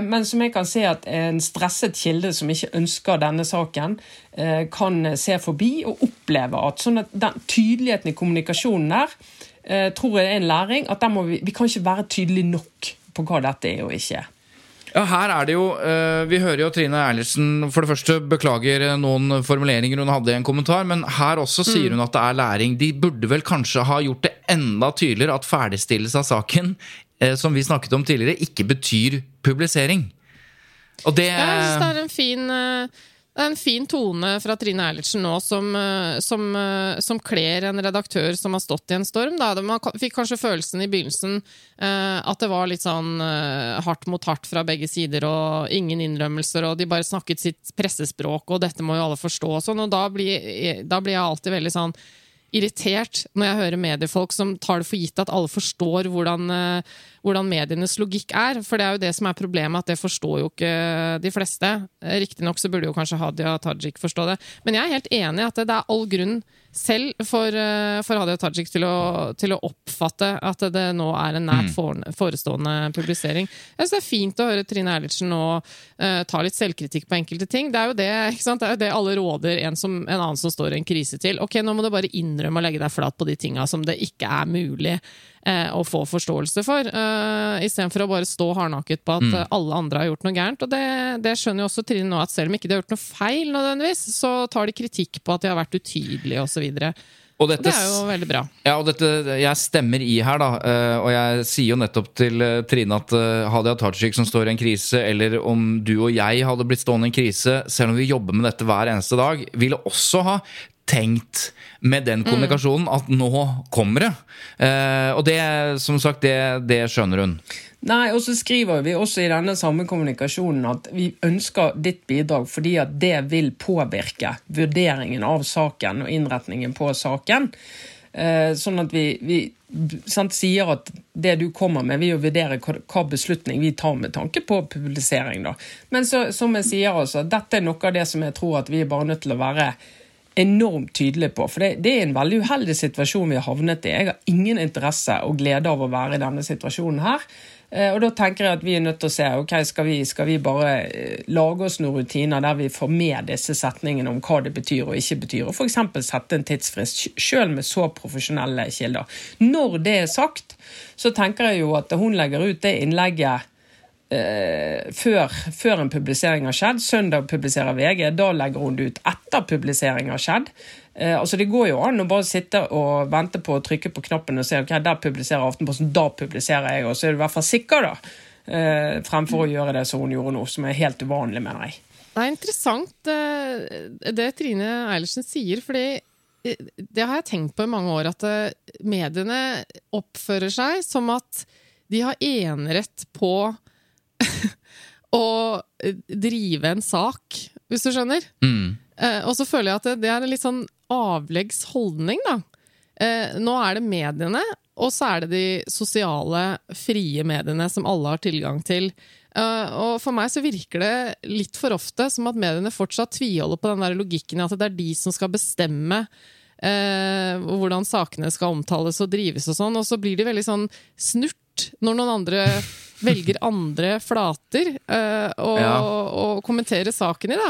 men som jeg kan se at en stresset kilde som ikke ønsker denne saken, eh, kan se forbi og oppleve at sånn at den tydeligheten i kommunikasjonen der eh, tror jeg er en læring. at vi, vi kan ikke være tydelige nok på hva dette er og ikke er. Ja, her er det jo eh, Vi hører jo Trine Eilertsen for det første beklager eh, noen formuleringer hun hadde i en kommentar, men her også sier hun at det er læring. De burde vel kanskje ha gjort det enda tydeligere at ferdigstillelse av saken, eh, som vi snakket om tidligere, ikke betyr publisering. Og det Jeg synes det er en fin eh, det er en fin tone fra Trine Eilertsen nå som, eh, som, eh, som kler en redaktør som har stått i en storm. Da. Man fikk kanskje følelsen i begynnelsen eh, at det var litt sånn eh, hardt mot hardt fra begge sider, og ingen innrømmelser, og de bare snakket sitt pressespråk, og dette må jo alle forstå og sånn. Og da blir, da blir jeg alltid veldig sånn irritert når jeg hører mediefolk som tar det for gitt at alle forstår hvordan, hvordan medienes logikk er. For det er jo det som er problemet, at det forstår jo ikke de fleste. Eh, Riktignok så burde jo kanskje Hadia Tajik forstå det. Men jeg er helt enig i at det er all grunn selv for, eh, for Hadia Tajik til å, til å oppfatte at det nå er en nært forestående publisering. Jeg synes det er fint å høre Trine Eilertsen nå uh, ta litt selvkritikk på enkelte ting. Det er jo det? Det er jo det alle råder en, som, en annen som står i en krise til. Ok, nå må du bare innrømme å legge deg flat på de tinga som det ikke er mulig eh, å få forståelse for, uh, istedenfor å bare stå hardnakket på at mm. alle andre har gjort noe gærent. Og det, det skjønner jo også Trine nå, at selv om ikke de har gjort noe feil, nødvendigvis, så tar de kritikk på at de har vært utydelige osv. Og dette, Det er jo veldig bra. Ja, og dette, Jeg stemmer i her, da. eh, Og jeg sier jo nettopp til eh, Trine at eh, Hadia Tajik som står i en krise, eller om du og jeg hadde blitt stående i en krise, selv om vi jobber med dette hver eneste dag, ville også ha tenkt med den kommunikasjonen at nå kommer det. Eh, og det, som sagt, det, det skjønner hun. Nei, og så skriver vi også i denne samme kommunikasjonen at vi ønsker ditt bidrag fordi at det vil påvirke vurderingen av saken og innretningen på saken. Eh, sånn at vi, vi sant, sier at det du kommer med, vil jo vurdere hva, beslutning vi tar med tanke på publisering. da. Men så, som jeg sier, altså, dette er noe av det som jeg tror at vi er bare nødt til å være enormt tydelig på. For det, det er en veldig uheldig situasjon vi har havnet i. Jeg har ingen interesse og glede av å være i denne situasjonen her. Eh, Og da tenker jeg at vi er nødt til å se ok, skal vi, skal vi bare eh, lage oss noen rutiner der vi får med disse setningene om hva det betyr og ikke betyr, og f.eks. sette en tidsfrist, sjøl med så profesjonelle kilder. Når det er sagt, så tenker jeg jo at hun legger ut det innlegget før, før en publisering har skjedd. Søndag publiserer VG, da legger hun det ut etter publisering har skjedd. Eh, altså Det går jo an å bare sitte og vente på å trykke på knappen og se ok, der publiserer Aftenposten, da publiserer jeg, og så er du i hvert fall sikker, da. Eh, fremfor å gjøre det som hun gjorde nå, som er helt uvanlig, mener jeg. Det er interessant eh, det Trine Eilertsen sier, fordi eh, det har jeg tenkt på i mange år, at eh, mediene oppfører seg som at de har enerett på [LAUGHS] å eh, drive en sak, hvis du skjønner. Eh, og så føler jeg at det, det er en litt sånn avleggs holdning, da. Eh, nå er det mediene, og så er det de sosiale, frie mediene som alle har tilgang til. Eh, og for meg så virker det litt for ofte som at mediene fortsatt tviholder på den der logikken i at det er de som skal bestemme eh, hvordan sakene skal omtales og drives og sånn, og så blir de veldig sånn snurt rart når noen andre velger andre flater uh, å Ja. og, kommentere saken i. da.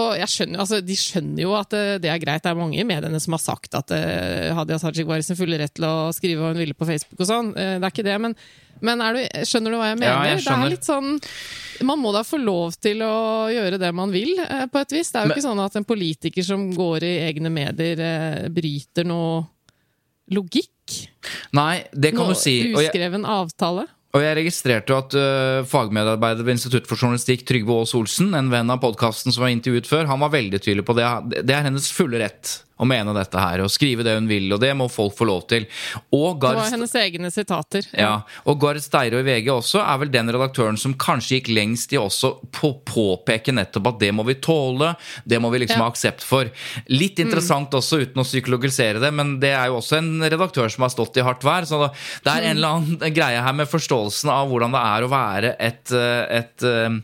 Og jeg skjønner, altså, De skjønner jo at det, det er greit. Det er mange i mediene som har sagt at uh, Hadia Tajik var i sin fulle rett til å skrive hva hun ville på Facebook. og sånn. Uh, det er ikke det, men, men er du, skjønner du hva jeg mener? Ja, jeg det er litt sånn Man må da få lov til å gjøre det man vil, eh, på et vis. Det er jo Men- ikke sånn at en politiker som går i egne medier, eh, bryter noe logikk. Nei, det kan Noe du si. Uskreven avtale. og jeg registrerte jo at uh, fagmedarbeider ved Institutt for journalistikk, Trygve Aas Olsen, en venn av podkasten som var intervjuet før, han var veldig tydelig på det. Det er hennes fulle rett å mene dette her, og skrive det hun vil, og det må folk få lov til. Og Det var hennes egne sitater. Ja, og Gard Steiro i VG også er vel den redaktøren som kanskje gikk lengst i også på påpeke nettopp at det må vi tåle, det må vi liksom Ja. ha aksept for. Litt interessant også, uten å psykologisere det, men det er jo også en redaktør som har stått i hardt vær, så det er en eller annen greie her med forståelsen av hvordan det er å være et, eh, et eh,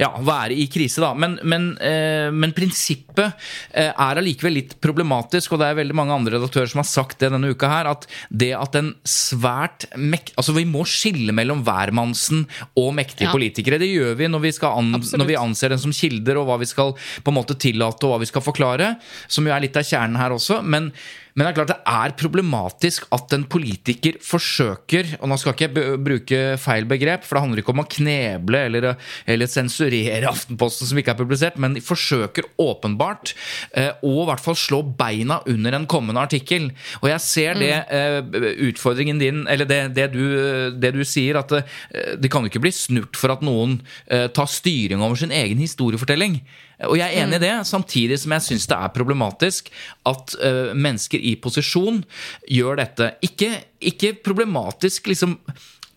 ja, være i krise, da. Men, men, eh, men prinsippet eh, er allikevel litt problematisk, og det er veldig mange andre redaktører som har sagt det denne uka her, at det at en svært mekt... Altså, vi må skille mellom hvermannsen og mektige Ja. politikere. Det gjør vi når vi, an, når vi anser dem som kilder, og hva vi skal på en måte tillate, og hva vi skal forklare, som jo er litt av kjernen her også. men men det er klart det er problematisk at en politiker forsøker Og nå skal ikke jeg bruke feil begrep, for det handler ikke om å kneble eller, eller sensurere Aftenposten som ikke er publisert, men de forsøker åpenbart eh, å i hvert fall slå beina under en kommende artikkel. Og jeg ser det eh, utfordringen din, eller det, det, du, det du sier, at eh, det kan jo ikke bli snurt for at noen eh, tar styring over sin egen historiefortelling. Og jeg er enig i det, samtidig som jeg syns det er problematisk at uh, mennesker i posisjon gjør dette. Ikke, ikke problematisk liksom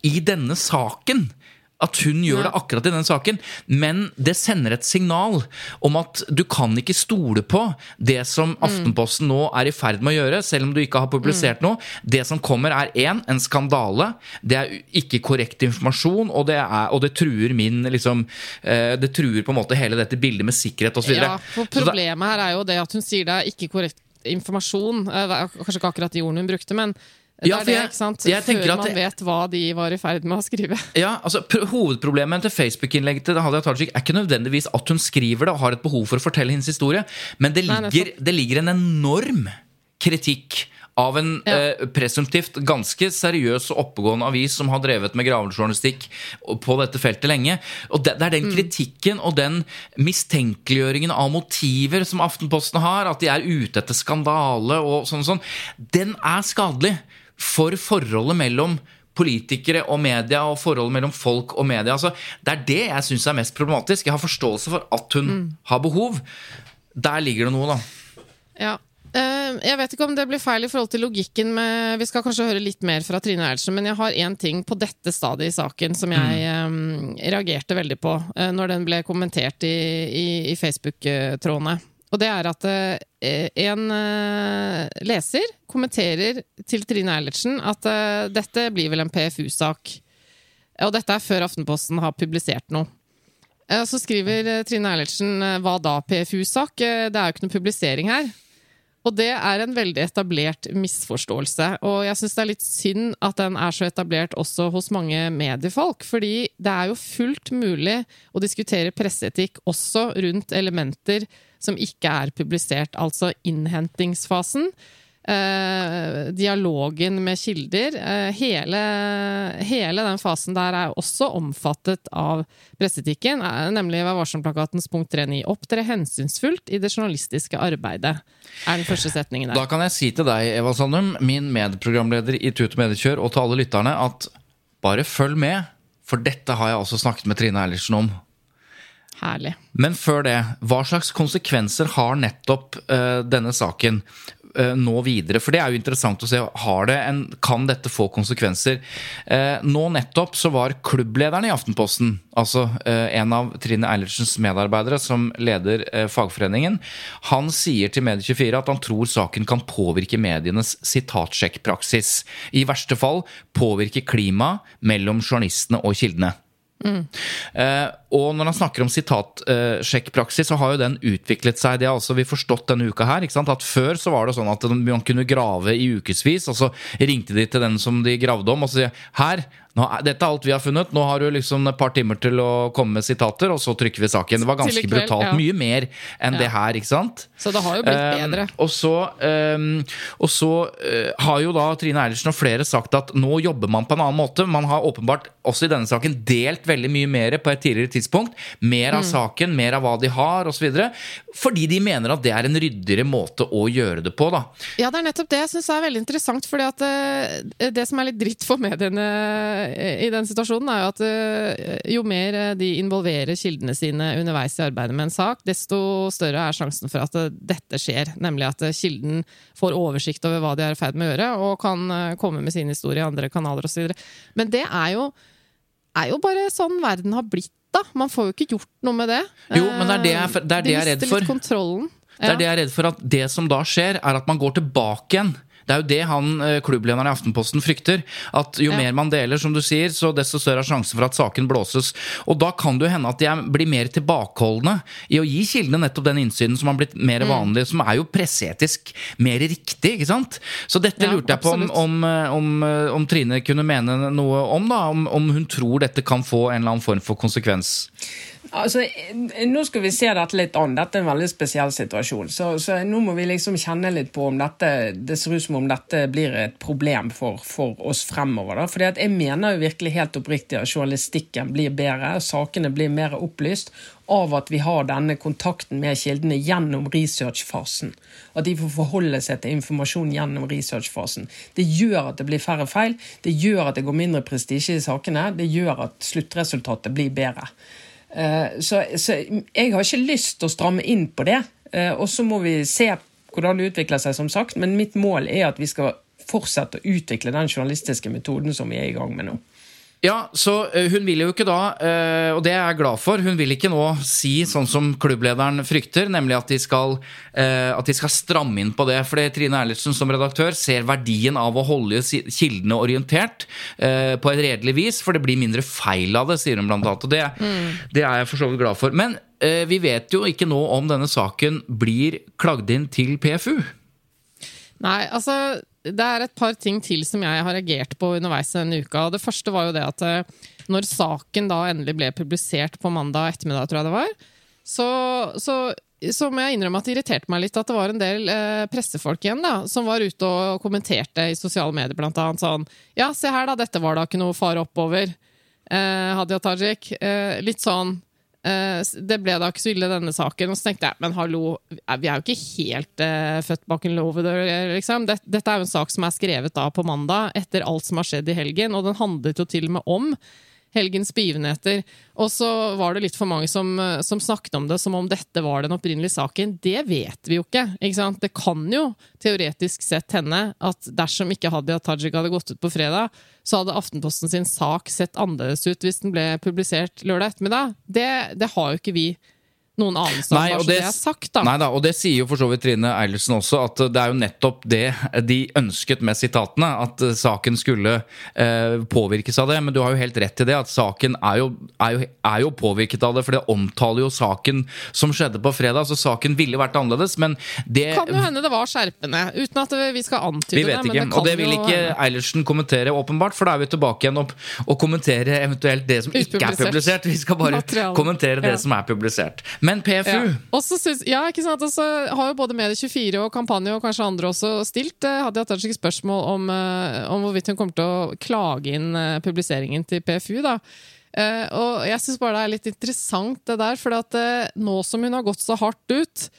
i denne saken. At hun gjør det akkurat i den saken. Men det sender et signal om at du kan ikke stole på det som Aftenposten nå er i ferd med å gjøre, selv om du ikke har publisert noe. Det som kommer, er én, en skandale. Det er ikke korrekt informasjon, og det, er, og det truer min liksom eh, Det truer på en måte hele dette bildet med sikkerhet osv. Ja, for Problemet her er jo det at hun sier det er ikke korrekt informasjon. Eh, kanskje ikke akkurat de ordene hun brukte, men det Ja, er for det, jeg- ikke sant? jeg Før man det- vet hva de var i ferd med å skrive. [LAUGHS] Ja, altså pr- Hovedproblemet til Facebook-innlegget til Hadia Tajik er ikke nødvendigvis at hun skriver det og har et behov for å fortelle hennes historie, men det Nei, ligger, det ligger en enorm kritikk av en Ja. eh, presumptivt ganske seriøs og oppegående avis som har drevet med gravejournalistikk på dette feltet lenge. Og det, det er den kritikken og den mistenkeliggjøringen av motiver som Aftenposten har, at de er ute etter skandale og sånn og sånn, den er skadelig for forholdet mellom politikere og media og forholdet mellom folk og media. Altså, det er det jeg syns er mest problematisk. Jeg har forståelse for at hun har behov. Der ligger det noe, da. Ja. Eh, Jeg vet ikke om det blir feil i forhold til logikken med Vi skal kanskje høre litt mer fra Trine Eilertsen, men jeg har én ting på dette stadiet i saken som jeg mm. reagerte veldig på eh, når den ble kommentert i, i, i Facebook-trådene. Og det er at eh, en eh, leser kommenterer til Trine Eilertsen at eh, dette blir vel en PFU-sak. Og dette er før Aftenposten har publisert noe. Så skriver Trine Eilertsen hva da PFU-sak? Det er jo ikke noe publisering her. Og det er en veldig etablert misforståelse. Og jeg syns det er litt synd at den er så etablert også hos mange mediefolk. Fordi det er jo fullt mulig å diskutere presseetikk også rundt elementer som ikke er publisert. Altså innhentingsfasen. Eh, dialogen med kilder. Eh, hele, hele den fasen der er også omfattet av presseetikken, eh, nemlig Vær varsom-plakatens punkt 3.9. Opptre hensynsfullt i det journalistiske arbeidet, er den første setningen der. Da kan jeg si til deg, Eva Sandum, min medprogramleder i Tut og Mediekjør, og til alle lytterne, at bare følg med, for dette har jeg også snakket med Trine Eilertsen om. Herlig. Men før det, hva slags konsekvenser har nettopp denne saken nå videre? For det er jo interessant å se. Har det en, kan dette få konsekvenser? Eh, nå nettopp så var klubblederen i Aftenposten, altså eh, en av Trine Eilertsens medarbeidere som leder eh, fagforeningen, han sier til Medie24 at han tror saken kan påvirke medienes sitatsjekkpraksis. I verste fall påvirke klimaet mellom journalistene og kildene. Eh, og når han snakker om sitatsjekkpraksis, så har jo den utviklet seg. Det har altså vi forstått denne uka her. At Før så var det sånn at man kunne grave i ukevis, og så ringte de til den som de gravde om, og så sier her, nå dette er alt vi har funnet. Nå har du liksom et par timer til å komme med sitater, og så trykker vi saken. Det var ganske kveld, brutalt. ja. Mye mer enn Ja. det her, ikke sant? Så det har jo blitt Um, bedre. og så, um, og så uh, har jo da Trine Eilertsen og flere sagt at nå jobber man på en annen måte. Man har åpenbart også i denne saken delt veldig mye mer på et tidligere tidspunkt. Mer Mm. av saken, mer av hva de har osv. Fordi de mener at det er en ryddigere måte å gjøre det på. da. Ja, det er nettopp det jeg syns er veldig interessant. fordi at eh, Det som er litt dritt for mediene i den situasjonen, er jo at eh, jo mer eh, de involverer kildene sine underveis i arbeidet med en sak, desto større er sjansen for at eh, dette skjer. Nemlig at kilden får oversikt over hva de er i ferd med å gjøre, og kan komme med sin historie i andre kanaler osv. Men det er jo, er jo bare sånn verden har blitt. da. Man får jo ikke gjort noe med det. Jo, men det er det jeg- det er det de jeg er redd for. Det er det jeg er redd for at det som da skjer, er at man går tilbake igjen. Det er jo det han, eh, klubblederen i Aftenposten frykter. At jo Ja. mer man deler, som du sier, så desto større er sjansen for at saken blåses. Og da kan det jo hende at de blir mer tilbakeholdne i å gi kildene nettopp den innsynen som har blitt Mm. mer vanlig, som er jo presseetisk mer riktig, ikke sant? Så dette Ja, lurte jeg på om, om, eh, om, eh, om Trine kunne mene noe om, da. Om, om hun tror dette kan få en eller annen form for konsekvens. Altså, eh, Nå skal vi se dette litt an. Dette er en veldig spesiell situasjon. Så, så nå må vi liksom kjenne litt på om dette Det ser ut som om dette blir et problem for, for oss fremover. da. Fordi at Jeg mener jo virkelig helt oppriktig at journalistikken blir bedre, sakene blir mer opplyst av at vi har denne kontakten med kildene gjennom researchfasen. At de får forholde seg til informasjon gjennom researchfasen. Det gjør at det blir færre feil, det gjør at det går mindre prestisje i sakene, det gjør at sluttresultatet blir bedre. Eh, Så, så jeg har ikke lyst til å stramme inn på det. Eh, Og så må vi se hvordan det utvikler seg, som sagt. Men mitt mål er at vi skal fortsette å utvikle den journalistiske metoden som vi er i gang med nå. Ja, så eh, hun vil jo ikke da, eh, og det er jeg glad for, hun vil ikke nå si sånn som klubblederen frykter, nemlig at de skal, eh, at de skal stramme inn på det. Fordi Trine Eilertsen som redaktør ser verdien av å holde kildene orientert på et redelig vis, for det blir mindre feil av det, sier hun blant annet. Og det, det er jeg for så vidt glad for. Men vi vet jo ikke nå om denne saken blir klagd inn til PFU. Nei, altså det er et par ting til som jeg har reagert på underveis denne uka. Det første var jo det at eh, når saken da endelig ble publisert på mandag ettermiddag, tror jeg det var, så, så, så må jeg innrømme at det irriterte meg litt at det var en del eh, pressefolk igjen da, som var ute og kommenterte i sosiale medier blant annet sånn Ja, se her da, dette var da ikke noe fare oppover. Eh, Hadia Tajik. Eh, litt sånn det ble da ikke så ille, denne saken. Og så tenkte jeg, men hallo, vi er jo ikke helt uh, født bak en låve dør, liksom. Dette, dette er jo en sak som er skrevet da på mandag, etter alt som har skjedd i helgen, og den handlet jo til og med om helgens begivenheter. Og så var det litt for mange som, eh, som snakket om det som om dette var den opprinnelige saken. Det vet vi jo ikke. ikke sant? Det kan jo teoretisk sett hende at dersom ikke Hadia Tajik hadde gått ut på fredag, så hadde Aftenposten sin sak sett annerledes ut hvis den ble publisert lørdag ettermiddag. Det, det har jo ikke vi noen anelse om, bare og det er sagt, da. Nei da, og det sier jo for så vidt Trine Eilertsen også, at det er jo nettopp det de ønsket med sitatene. At eh, saken skulle eh, påvirkes av det. Men du har jo helt rett i det, at saken er jo, er jo, er jo påvirket av det. For det omtaler jo saken som skjedde på fredag, så saken ville vært annerledes. Men det Kan jo hende det var skjerpende, uten at vi skal antyde vi vet det. ikke, det og det vil ikke hende. Eilertsen kommentere, åpenbart, for da er vi tilbake igjen opp og kommentere eventuelt det som ikke er publisert. Vi skal bare kommentere det Ja. som er publisert. Men PFU Ja. Også synes, ja, ikke sant? Også har jo både Medie24 og Kampanje og kanskje andre også stilt eh, Hadia Tajik spørsmål om, eh, om hvorvidt hun kommer til å klage inn eh, publiseringen til PFU. da. Og jeg syns bare det er litt interessant det der, for at nå som hun har gått så hardt ut,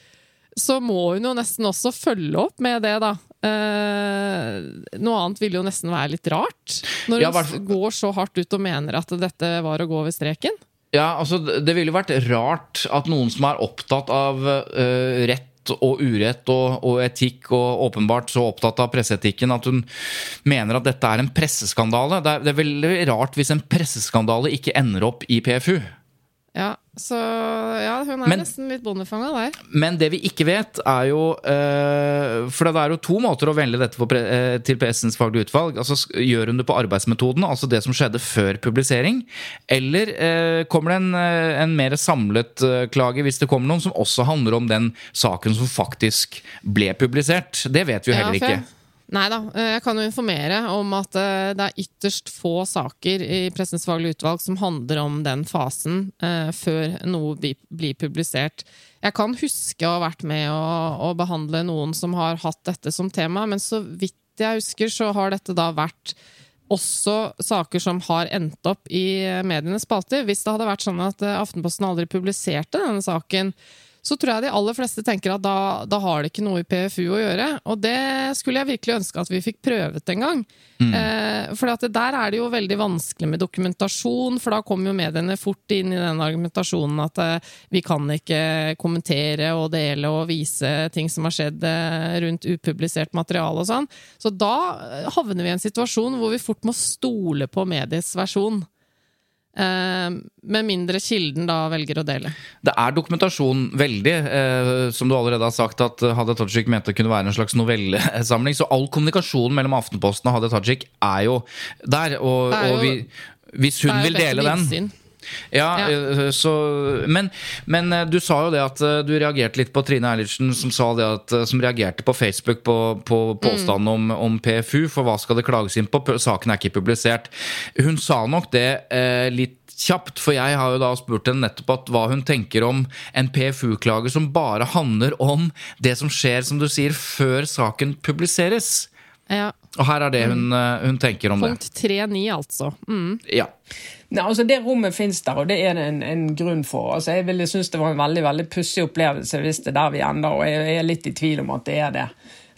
så må hun jo nesten også følge opp med det, da. Eh, noe annet ville jo nesten være litt rart. Når hun ja, går så hardt ut og mener at dette var å gå over streken. Ja, altså Det ville vært rart at noen som er opptatt av uh, rett og urett og, og etikk, og åpenbart så opptatt av presseetikken at hun mener at dette er en presseskandale. Det er, det er veldig rart hvis en presseskandale ikke ender opp i PFU. Ja, så ja, hun er Men- nesten litt bondefanga der. Men det vi ikke vet, er jo eh, For det er jo to måter å velge dette pre eh, til pressens faglige utvalg. Altså Gjør hun det på arbeidsmetoden, altså det som skjedde før publisering? Eller eh, kommer det en, en mer samlet klage, hvis det kommer noen, som også handler om den saken som faktisk ble publisert? Det vet vi jo Ja, heller for ikke. Nei da. eh, Jeg kan jo informere om at eh, det er ytterst få saker i Pressens faglige utvalg som handler om den fasen eh, før noe blir publisert. Jeg kan huske å ha vært med å, behandle noen som har hatt dette som tema, men så vidt jeg husker, så har dette da vært også saker som har endt opp i medienes spalter. Hvis det hadde vært sånn at Aftenposten aldri publiserte denne saken, så tror jeg de aller fleste tenker at da, da har det ikke noe i PFU å gjøre. Og det skulle jeg virkelig ønske at vi fikk prøvet en gang. Eh, for der er det jo veldig vanskelig med dokumentasjon, for da kommer jo mediene fort inn i den argumentasjonen at eh, vi kan ikke kommentere og dele og vise ting som har skjedd eh, rundt upublisert materiale og sånn. Så da havner vi i en situasjon hvor vi fort må stole på medies versjon. Eh, med mindre kilden da velger å dele. Det er dokumentasjon veldig, eh, som du allerede har sagt, at Hadia Tajik mente det kunne være en slags novellesamling. Så all kommunikasjon mellom Aftenposten og Hadia Tajik er jo der. Og, er jo- og vi, hvis hun vil dele den. Ja, Ja. eh, så, men, men eh, du sa jo det at eh, du reagerte litt på Trine Eilertsen, som, sa det at, som reagerte på Facebook på, på påstanden om, om PFU, for hva skal det klages inn på? Saken er ikke publisert. Hun sa nok det eh, litt kjapt, for jeg har jo da spurt henne nettopp at hva hun tenker om en PFU-klage som bare handler om det som skjer, som du sier, før saken publiseres. Ja. Og her er det hun, eh, hun tenker om det. Punkt 3.9, altså. Mm. Ja. Nei, altså Det rommet fins der, og det er det en, en grunn for. Altså Jeg ville synes det var en veldig veldig pussig opplevelse hvis det er der vi ender, og jeg, er litt i tvil om at det er det.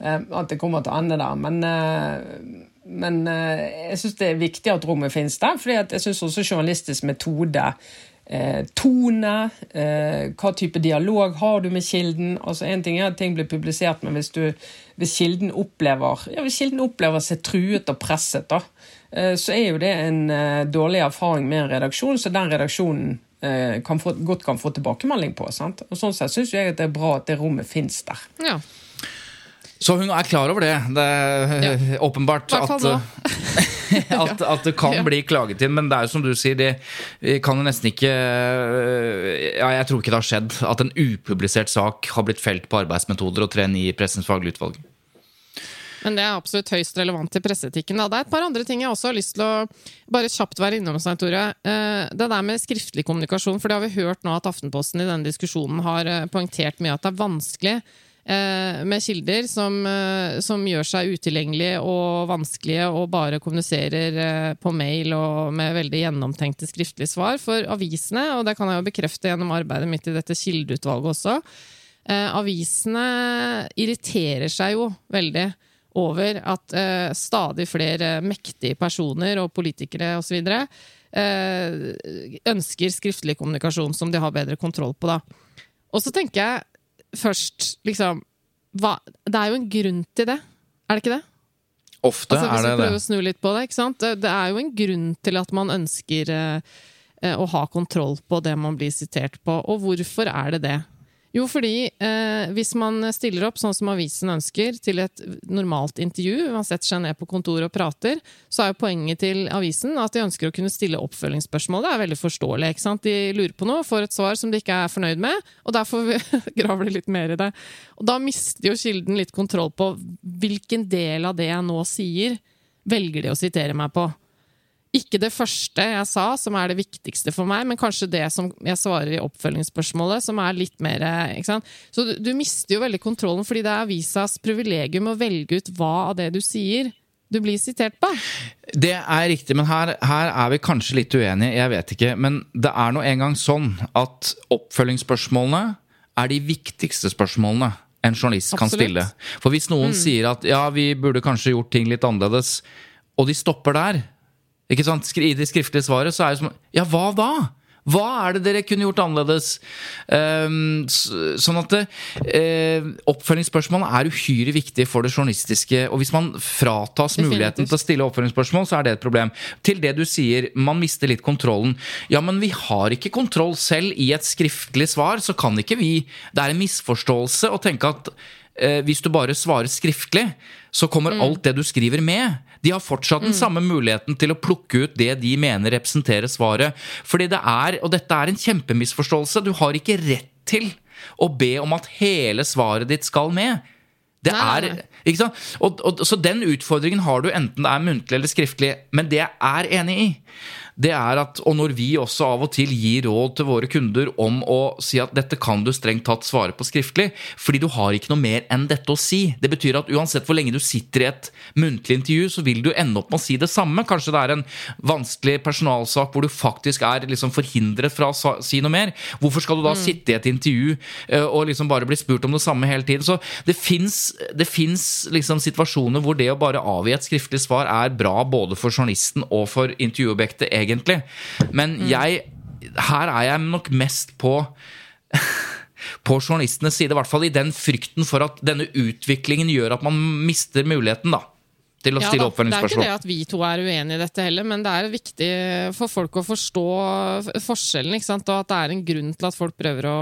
Eh, at det kommer til å ende der. Men, eh, men eh, jeg syns det er viktig at rommet fins der, fordi jeg syns også journalistisk metode tone, hva type dialog har du med kilden? Altså En ting er at ting blir publisert, men hvis, du, hvis, kilden, opplever, ja, hvis kilden opplever seg truet og presset, da, så er jo det en eh, dårlig erfaring med en redaksjon, så den redaksjonen eh, kan få, godt kan få tilbakemelding på. Sant? Og Sånn sett syns jeg at det er bra at det rommet fins der. Ja. Så hun er klar over det. Det er Ja. åpenbart at, [LAUGHS] [LAUGHS] at, at det kan Ja. bli klaget inn. Men det er jo som du sier, det kan jo nesten ikke Ja, jeg tror ikke det har skjedd at en upublisert sak har blitt felt på arbeidsmetoder og trent i Pressens faglige utvalg. Men det er absolutt høyst relevant til presseetikken. Det er et par andre ting jeg også har lyst til å bare kjapt være innom. Tore. Eh, Det der med skriftlig kommunikasjon, for det har vi hørt nå at Aftenposten i denne diskusjonen har eh, poengtert mye at det er vanskelig eh, med kilder som, som gjør seg utilgjengelige og vanskelige og bare kommuniserer på mail og med veldig gjennomtenkte skriftlige svar. For avisene, og det kan jeg jo bekrefte gjennom arbeidet mitt i dette kildeutvalget også, eh, avisene irriterer seg jo veldig over at eh, stadig flere mektige personer og politikere osv. Eh, ønsker skriftlig kommunikasjon som de har bedre kontroll på. Da. Og så tenker jeg først liksom hva, Det er jo en grunn til det, er det ikke det? Ofte Altså, hvis er vi det prøver å snu litt på det, ikke sant? Det, det er jo en grunn til at man ønsker eh, eh, å ha kontroll på det man blir sitert på. Og hvorfor er det det? Jo, fordi eh, hvis man stiller opp sånn som avisen ønsker, til et normalt intervju, man setter seg ned på kontoret og prater, så er jo poenget til avisen at de ønsker å kunne stille oppfølgingsspørsmål. Det er veldig forståelig. ikke sant? De lurer på noe, får et svar som de ikke er fornøyd med, og derfor graver de litt mer i det. Og da mister jo kilden litt kontroll på hvilken del av det jeg nå sier, velger de å sitere meg på. Ikke det første jeg sa, som er det viktigste for meg, men kanskje det som jeg svarer i oppfølgingsspørsmålet, som er litt mer ikke sant? Så du, du mister jo veldig kontrollen, fordi det er avisas privilegium å velge ut hva av det du sier, du blir sitert på. Det er riktig, men her, her er vi kanskje litt uenige. Jeg vet ikke. Men det er nå engang sånn at oppfølgingsspørsmålene er de viktigste spørsmålene en journalist kan Absolutt. stille. For hvis noen Mm. sier at ja, vi burde kanskje gjort ting litt annerledes, og de stopper der, ikke sant? I det skriftlige svaret, så er det som Ja, hva da? Hva er det dere kunne gjort annerledes? Ehm, sånn at eh, Oppfølgingsspørsmål er uhyre viktig for det journalistiske. Og hvis man fratas muligheten til å stille oppfølgingsspørsmål, så er det et problem. Til det du sier, man mister litt kontrollen. Ja, men vi har ikke kontroll selv i et skriftlig svar, så kan ikke vi Det er en misforståelse å tenke at hvis du bare svarer skriftlig, så kommer alt det du skriver med. De har fortsatt den samme muligheten til å plukke ut det de mener representerer svaret. Fordi det er, og dette er en kjempemisforståelse, du har ikke rett til å be om at hele svaret ditt skal med. Det er, ikke sant? Og, og, så den utfordringen har du enten det er muntlig eller skriftlig. Men det jeg er enig i, det er at, og når vi også av og til gir råd til våre kunder om å si at dette kan du strengt tatt svare på skriftlig, fordi du har ikke noe mer enn dette å si. Det betyr at uansett hvor lenge du sitter i et muntlig intervju, så vil du ende opp med å si det samme. Kanskje det er en vanskelig personalsak hvor du faktisk er liksom forhindret fra å si noe mer. Hvorfor skal du da sitte i et intervju eh, og liksom bare bli spurt om det samme hele tiden? Så det fins liksom situasjoner hvor det å bare avgi et skriftlig svar er bra både for journalisten og for intervjuobjektet, egentlig. Men jeg Her er jeg nok mest på [LAUGHS] på journalistenes side, i hvert fall i den frykten for at denne utviklingen gjør at man mister muligheten da, til å Ja stille oppfølgingsspørsmål. Det er ikke det at vi to er uenige i dette heller, men det er viktig for folk å forstå forskjellen. ikke sant? Og at det er en grunn til at folk prøver å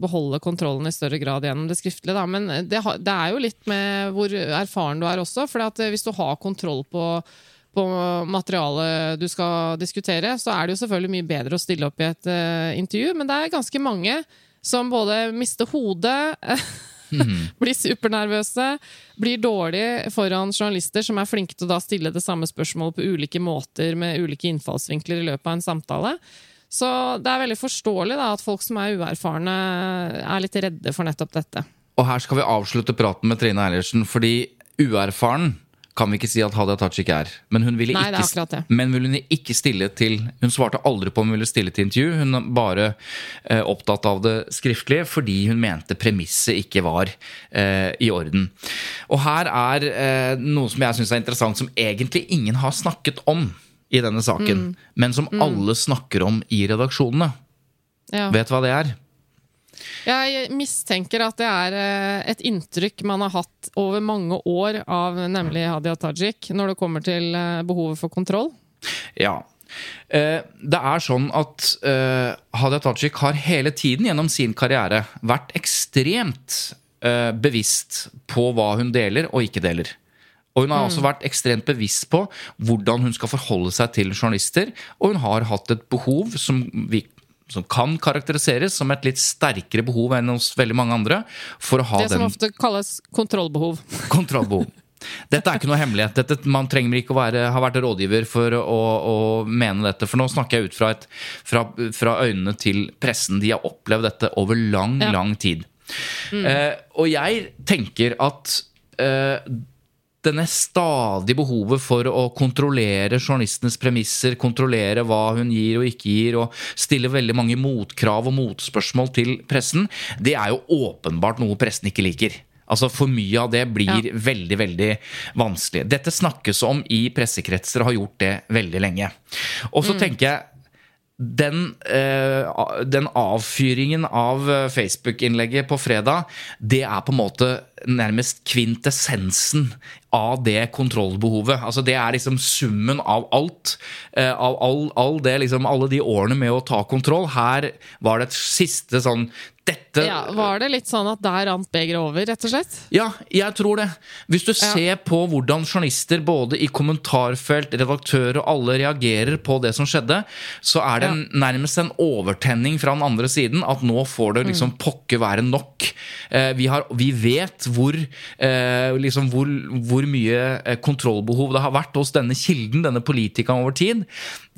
beholde kontrollen i større grad gjennom det skriftlige. Da. Men det, det er jo litt med hvor erfaren du er også. For hvis du har kontroll på på materialet du skal diskutere, så er det jo selvfølgelig mye bedre å stille opp i et uh, intervju, men det er ganske mange som både mister hodet [LAUGHS] blir supernervøse, blir dårlige foran journalister som er flinke til å da stille det samme spørsmålet på ulike måter med ulike innfallsvinkler i løpet av en samtale. Så det er veldig forståelig da, at folk som er uerfarne, er litt redde for nettopp dette. Og her skal vi avslutte praten med Trine Eilertsen, fordi uerfaren kan vi ikke si at Hadia Tajik er. Men hun ville Nei, ikke, men ville ikke stille til Hun svarte aldri på om hun ville stille til intervju. Hun er bare eh, opptatt av det skriftlige fordi hun mente premisset ikke var eh, i orden. Og her er eh, noe som jeg syns er interessant, som egentlig ingen har snakket om i denne saken, Mm. men som alle snakker om i redaksjonene. Ja. Vet du hva det er? Jeg mistenker at det er eh, et inntrykk man har hatt over mange år av nemlig Hadia Tajik, når det kommer til eh, behovet for kontroll. Ja. Eh, Det er sånn at Hadia Tajik har hele tiden gjennom sin karriere vært ekstremt bevisst på hva hun deler og ikke deler. Og hun har også vært ekstremt bevisst på hvordan hun skal forholde seg til journalister. Og hun har hatt et behov som, vi, som kan karakteriseres som et litt sterkere behov enn hos veldig mange andre, for å ha Det som den ofte kalles kontrollbehov. [LAUGHS] kontrollbehov. Dette er ikke noe hemmelighet. Dette, man trenger ikke å være, ha vært rådgiver for å, å mene dette. For nå snakker jeg ut fra, et, fra, fra øynene til pressen. De har opplevd dette over lang, Ja. lang tid. Eh, og jeg tenker at eh, denne stadige behovet for å kontrollere journalistenes premisser, kontrollere hva hun gir og ikke gir, og stille veldig mange motkrav og motspørsmål til pressen, det er jo åpenbart noe pressen ikke liker. Altså For mye av det blir veldig veldig vanskelig. Dette snakkes om i pressekretser og har gjort det veldig lenge. Og så tenker jeg den, eh, den avfyringen av eh, Facebook-innlegget på fredag, det er på en måte nærmest kvintessensen av det kontrollbehovet. Altså Det er liksom summen av alt. eh, av all, all det, liksom, alle de årene med å ta kontroll. Her var det et siste sånn dette Ja, Var det litt sånn at der rant begeret over, rett og slett? ja, jeg tror det. Hvis du ser på hvordan journalister både i kommentarfelt, redaktører og alle reagerer på det som skjedde, så er det en, nærmest en overtenning fra den andre siden at nå får det liksom pokker være nok. Eh, vi, har, vi vet hvor, eh, liksom hvor, hvor mye eh, kontrollbehov det har vært hos denne kilden, denne politikeren over tid.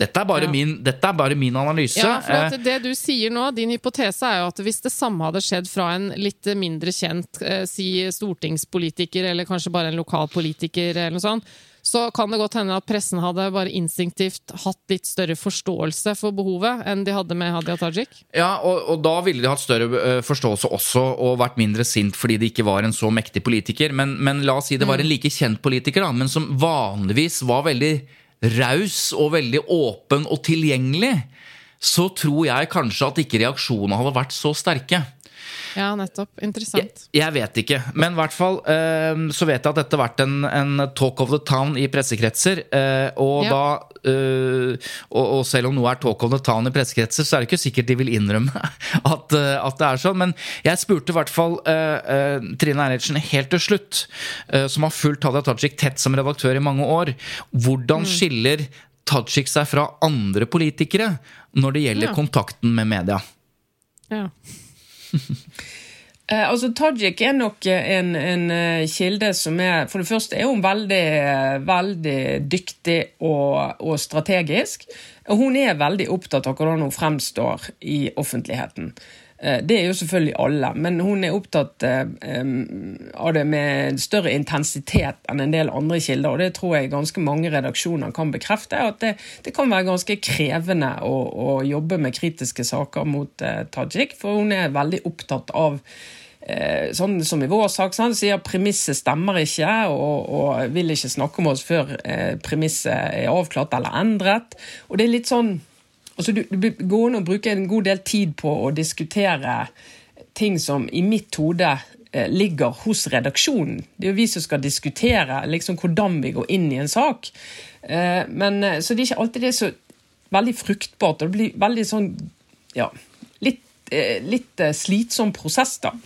Dette er bare, Ja. min, dette er bare min analyse. Ja, for at Eh, Det du sier nå, din hypotese er jo at hvis det samme hadde skjedd fra en litt mindre kjent, eh, si stortingspolitiker, eller kanskje bare en lokal politiker, eller noe sånt, så kan det godt hende at pressen hadde bare instinktivt hatt litt større forståelse for behovet enn de hadde med Hadia Tajik. Ja, og, og da ville de hatt større eh, forståelse også, og vært mindre sint fordi det ikke var en så mektig politiker. Men, men la oss si det var en like kjent politiker, da, men som vanligvis var veldig raus og veldig åpen og tilgjengelig. Så tror jeg kanskje at ikke reaksjonene hadde vært så sterke. Ja, nettopp. Interessant. jeg vet ikke, men i hvert fall eh, så vet jeg at dette har vært en, en talk of the town i pressekretser. Eh, og, Ja. da, eh, og, og selv om noe er talk of the town i pressekretser, så er det ikke sikkert de vil innrømme [LAUGHS] at, eh, at det er sånn. Men jeg spurte i hvert fall eh, eh, Trine Eilertsen helt til slutt, som har fulgt Hadia Tajik tett som redaktør i mange år, hvordan Mm. skiller Tajik seg fra andre politikere når det gjelder Ja. kontakten med media? Ja. [LAUGHS] Eh, altså, Tajik er nok en, en eh, kilde som er For det første er hun veldig, veldig dyktig og, og strategisk. Og hun er veldig opptatt av hvordan hun fremstår i offentligheten. Eh, det er jo selvfølgelig alle, men hun er opptatt eh, av det med større intensitet enn en del andre kilder. Og det tror jeg ganske mange redaksjoner kan bekrefte. At det, det kan være ganske krevende å, å, jobbe med kritiske saker mot eh, Tajik, for hun er veldig opptatt av sånn som i vår sak, sånn, sier premisset stemmer ikke, og, og, vil ikke snakke med oss før premisset er avklart eller endret. Og det er litt sånn altså Du, du går an å bruke en god del tid på å diskutere ting som i mitt hode eh, ligger hos redaksjonen. Det er jo vi som skal diskutere liksom, hvordan vi går inn i en sak. Eh, men, eh, så det er ikke alltid det er så veldig fruktbart. og Det blir veldig sånn ja, litt, litt slitsom prosess, da.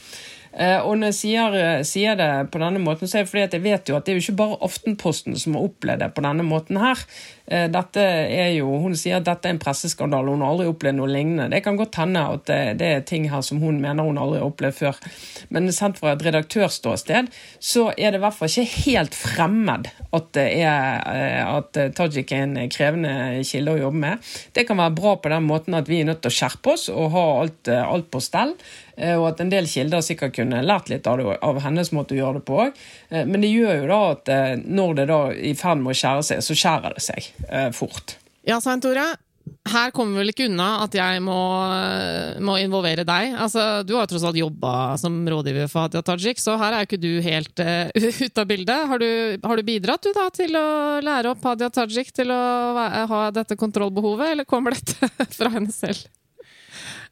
Og når jeg sier, sier, det på denne måten, så er det fordi at jeg vet jo at det er jo ikke bare Aftenposten som har opplevd det på denne måten her. Eh, dette er jo, Hun sier at dette er en presseskandale, hun har aldri opplevd noe lignende. Det kan godt hende at det, det er ting her som hun mener hun aldri har opplevd før. Men sendt fra et redaktørståsted så er det i hvert fall ikke helt fremmed at, det er, at Tajik er en krevende kilde å jobbe med. Det kan være bra på den måten at vi er nødt til å skjerpe oss og ha alt, alt på stell. Eh, og at en del kilder sikkert kunne lært litt av, det, av hennes måte å gjøre det på òg. Eh, men det gjør jo da at eh, når det da i ferd med å skjære seg, så skjærer det seg fort. Ja, Svein Tore. Her kommer vi vel ikke unna at jeg må, må involvere deg. Altså, du har jo tross alt jobba som rådgiver for Hadia Tajik, så her er jo ikke du helt uh, [LAUGHS] ute av bildet. Har du, har du, bidratt du da til å lære opp Hadia Tajik til å ha dette kontrollbehovet, eller kommer dette [LAUGHS] fra henne selv?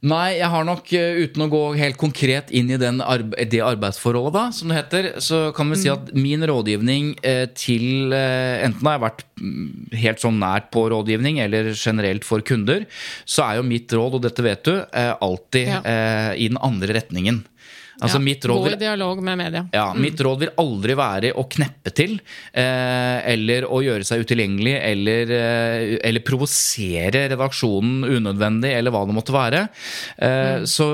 Nei, jeg har nok, eh, uten å gå helt konkret inn i arbe det arbeidsforholdet, da, som det heter, så kan vi si mm. at min rådgivning eh, til eh, Enten har jeg vært mm, helt sånn nært på rådgivning, eller generelt for kunder, så er jo mitt råd, og dette vet du, alltid ja. i den andre retningen. Altså, ja, mitt råd vil, dialog med media. Ja, mm. Mitt råd vil aldri være å kneppe til, eh, eller å gjøre seg utilgjengelig, eller, eh, eller provosere redaksjonen unødvendig, eller hva det måtte være. Eh, mm. så,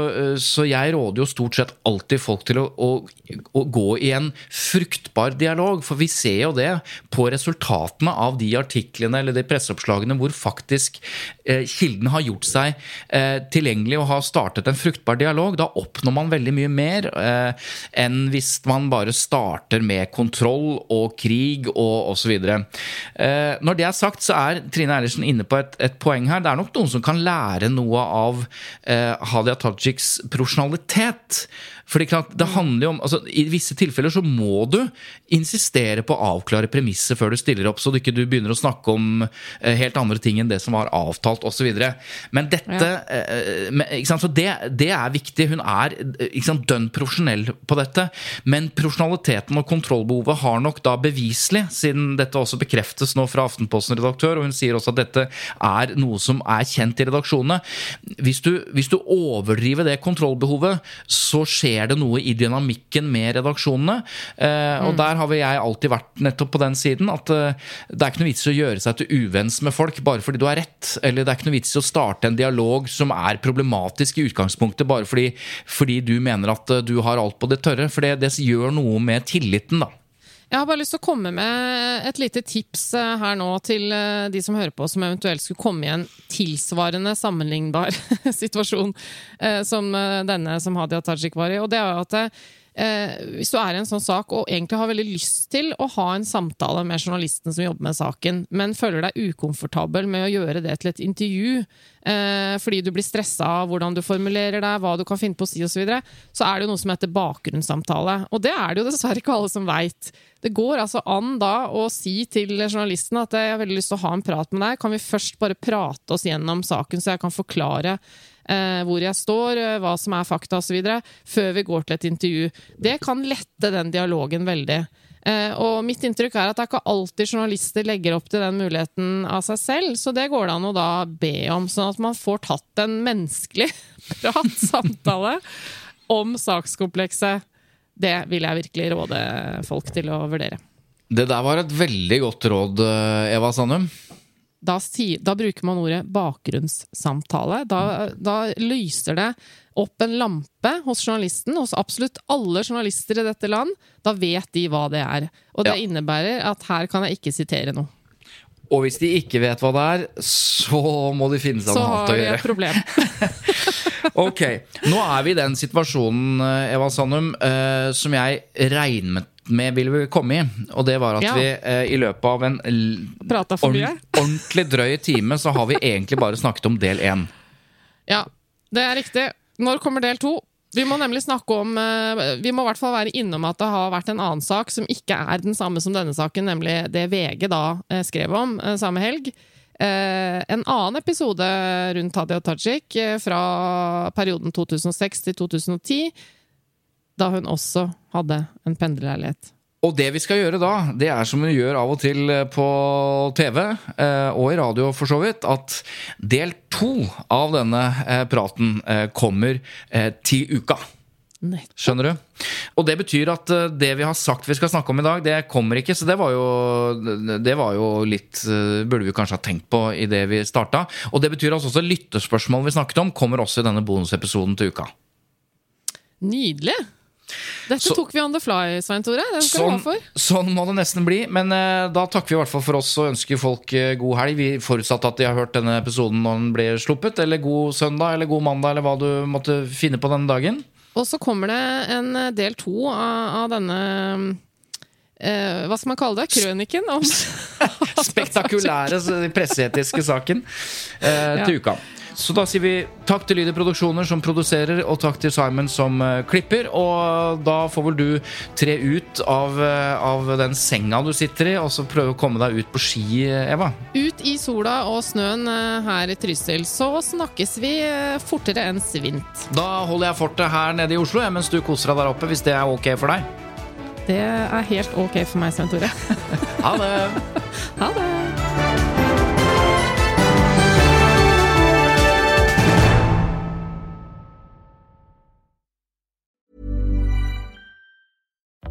så, jeg råder jo stort sett alltid folk til å, å, å, gå i en fruktbar dialog, for vi ser jo det på resultatene av de artiklene eller de presseoppslagene hvor faktisk eh, kilden har gjort seg eh, tilgjengelig og har startet en fruktbar dialog. Da oppnår man veldig mye mer mer eh, enn hvis man bare starter med kontroll og krig og osv. Eh, når det er sagt, så er Trine Eilertsen inne på et, et, poeng her. Det er nok noen som kan lære noe av eh, Hadia Tajiks profesjonalitet. Fordi klart, det handler jo om, altså I visse tilfeller så må du insistere på å avklare premisset før du stiller opp, så du ikke du begynner å snakke om eh, helt andre ting enn det som var avtalt osv. Men dette ja. sant, så det, det, er viktig. Hun er ikke sant, dønn profesjonell på dette. Men profesjonaliteten og kontrollbehovet har nok da beviselig, siden dette også bekreftes nå fra Aftenposten-redaktør, og hun sier også at dette er noe som er kjent i redaksjonene Hvis du, hvis du overdriver det kontrollbehovet, så skjer skjer det noe i dynamikken med redaksjonene. Eh, og mm. der har jeg alltid vært nettopp på den siden. At eh, det er ikke noe vits i å gjøre seg til uvenns med folk bare fordi du har rett. Eller det er ikke noe vits i å starte en dialog som er problematisk i utgangspunktet, bare fordi, fordi du mener at eh, du har alt på det tørre. For det, det gjør noe med tilliten, da. Jeg har bare lyst til å komme med et lite tips eh, her nå til eh, de som hører på, som eventuelt skulle komme i en tilsvarende sammenlignbar [LAUGHS] situasjon eh, som denne som Hadia Tajik var i. Og det er at eh, hvis du er i en sånn sak og egentlig har veldig lyst til å ha en samtale med journalisten som jobber med saken, men føler deg ukomfortabel med å gjøre det til et intervju eh, fordi du blir stressa av hvordan du formulerer deg, hva du kan finne på å si osv., så, videre, så er det jo noe som heter bakgrunnssamtale. Og det er det jo dessverre ikke alle som veit. Det går altså an da å si til journalisten at jeg har veldig lyst til å ha en prat med deg. Kan vi først bare prate oss gjennom saken, så jeg kan forklare eh, hvor jeg står, eh, hva som er fakta osv., før vi går til et intervju. Det kan lette den dialogen veldig. Eh, og mitt inntrykk er at det er ikke alltid journalister legger opp til den muligheten av seg selv, så det går det an å da be om, sånn at man får tatt en menneskelig [LAUGHS] prat, samtale, om sakskomplekset. Det vil jeg virkelig råde folk til å vurdere. Det der var et veldig godt råd, eh, Eva Sandum. Da, da, bruker man ordet bakgrunnssamtale. Da, da, lyser det opp en lampe hos journalisten, hos absolutt alle journalister i dette land, da vet de hva det er. Og det Ja. innebærer at her kan jeg ikke sitere noe. Og hvis de ikke vet hva det er, så må de finne seg Så noe har annet å vi et problem. [LAUGHS] [LAUGHS] Ok, Nå er vi i den situasjonen, eh, Eva Sandum, eh, som jeg regnet med ville komme i. Og det var at Ja. vi eh, i løpet av en ordent- ordentlig drøy time, så har vi egentlig bare snakket om del én. Ja, det er riktig. Når kommer del to? Vi må nemlig snakke om eh, Vi må i hvert fall være innom at det har vært en annen sak som ikke er den samme som denne saken, nemlig det VG da eh, skrev om eh, samme helg. Eh, en annen episode rundt Hadia Tajik fra perioden 2006 til 2010, da hun også hadde en pendlerleilighet. Og det vi skal gjøre da, det er som vi gjør av og til eh, på TV, eh, og i radio for så vidt, at del to av denne eh, praten kommer til uka. Skjønner du? Og det betyr at det vi har sagt vi skal snakke om i dag, det kommer ikke. Så det var jo, det var jo litt Burde vi kanskje ha tenkt på i det vi starta. Og det betyr at også lyttespørsmål vi snakket om, kommer også i denne bonusepisoden til uka. Nydelig! Dette Så- tok vi on the fly, Svein Tore. Sånn, for. sånn må det nesten bli. Men eh, da takker vi i hvert fall for oss og ønsker folk eh, god helg. Vi forutsatte at de har hørt denne episoden når den blir sluppet. Eller god søndag eller god mandag eller hva du måtte finne på denne dagen. Og så kommer det en eh, del to av, av denne eh, Hva skal man kalle det? Krøniken om [LAUGHS] spektakulære presseetiske saken eh, til uka. Så da sier vi takk til Lyder Produksjoner som produserer, og takk til Simon som eh, klipper. Og da får vel du tre ut av, eh, av den senga du sitter i, og så prøve å komme deg ut på ski, eh, Eva. Ut i sola og snøen her i Trysil, så snakkes vi fortere enn svint. Da holder jeg fortet her nede i Oslo, mens du koser deg der oppe, hvis det er ok for deg. Det er helt ok for meg, Svein Tore. Ha det! [LAUGHS] Ha det!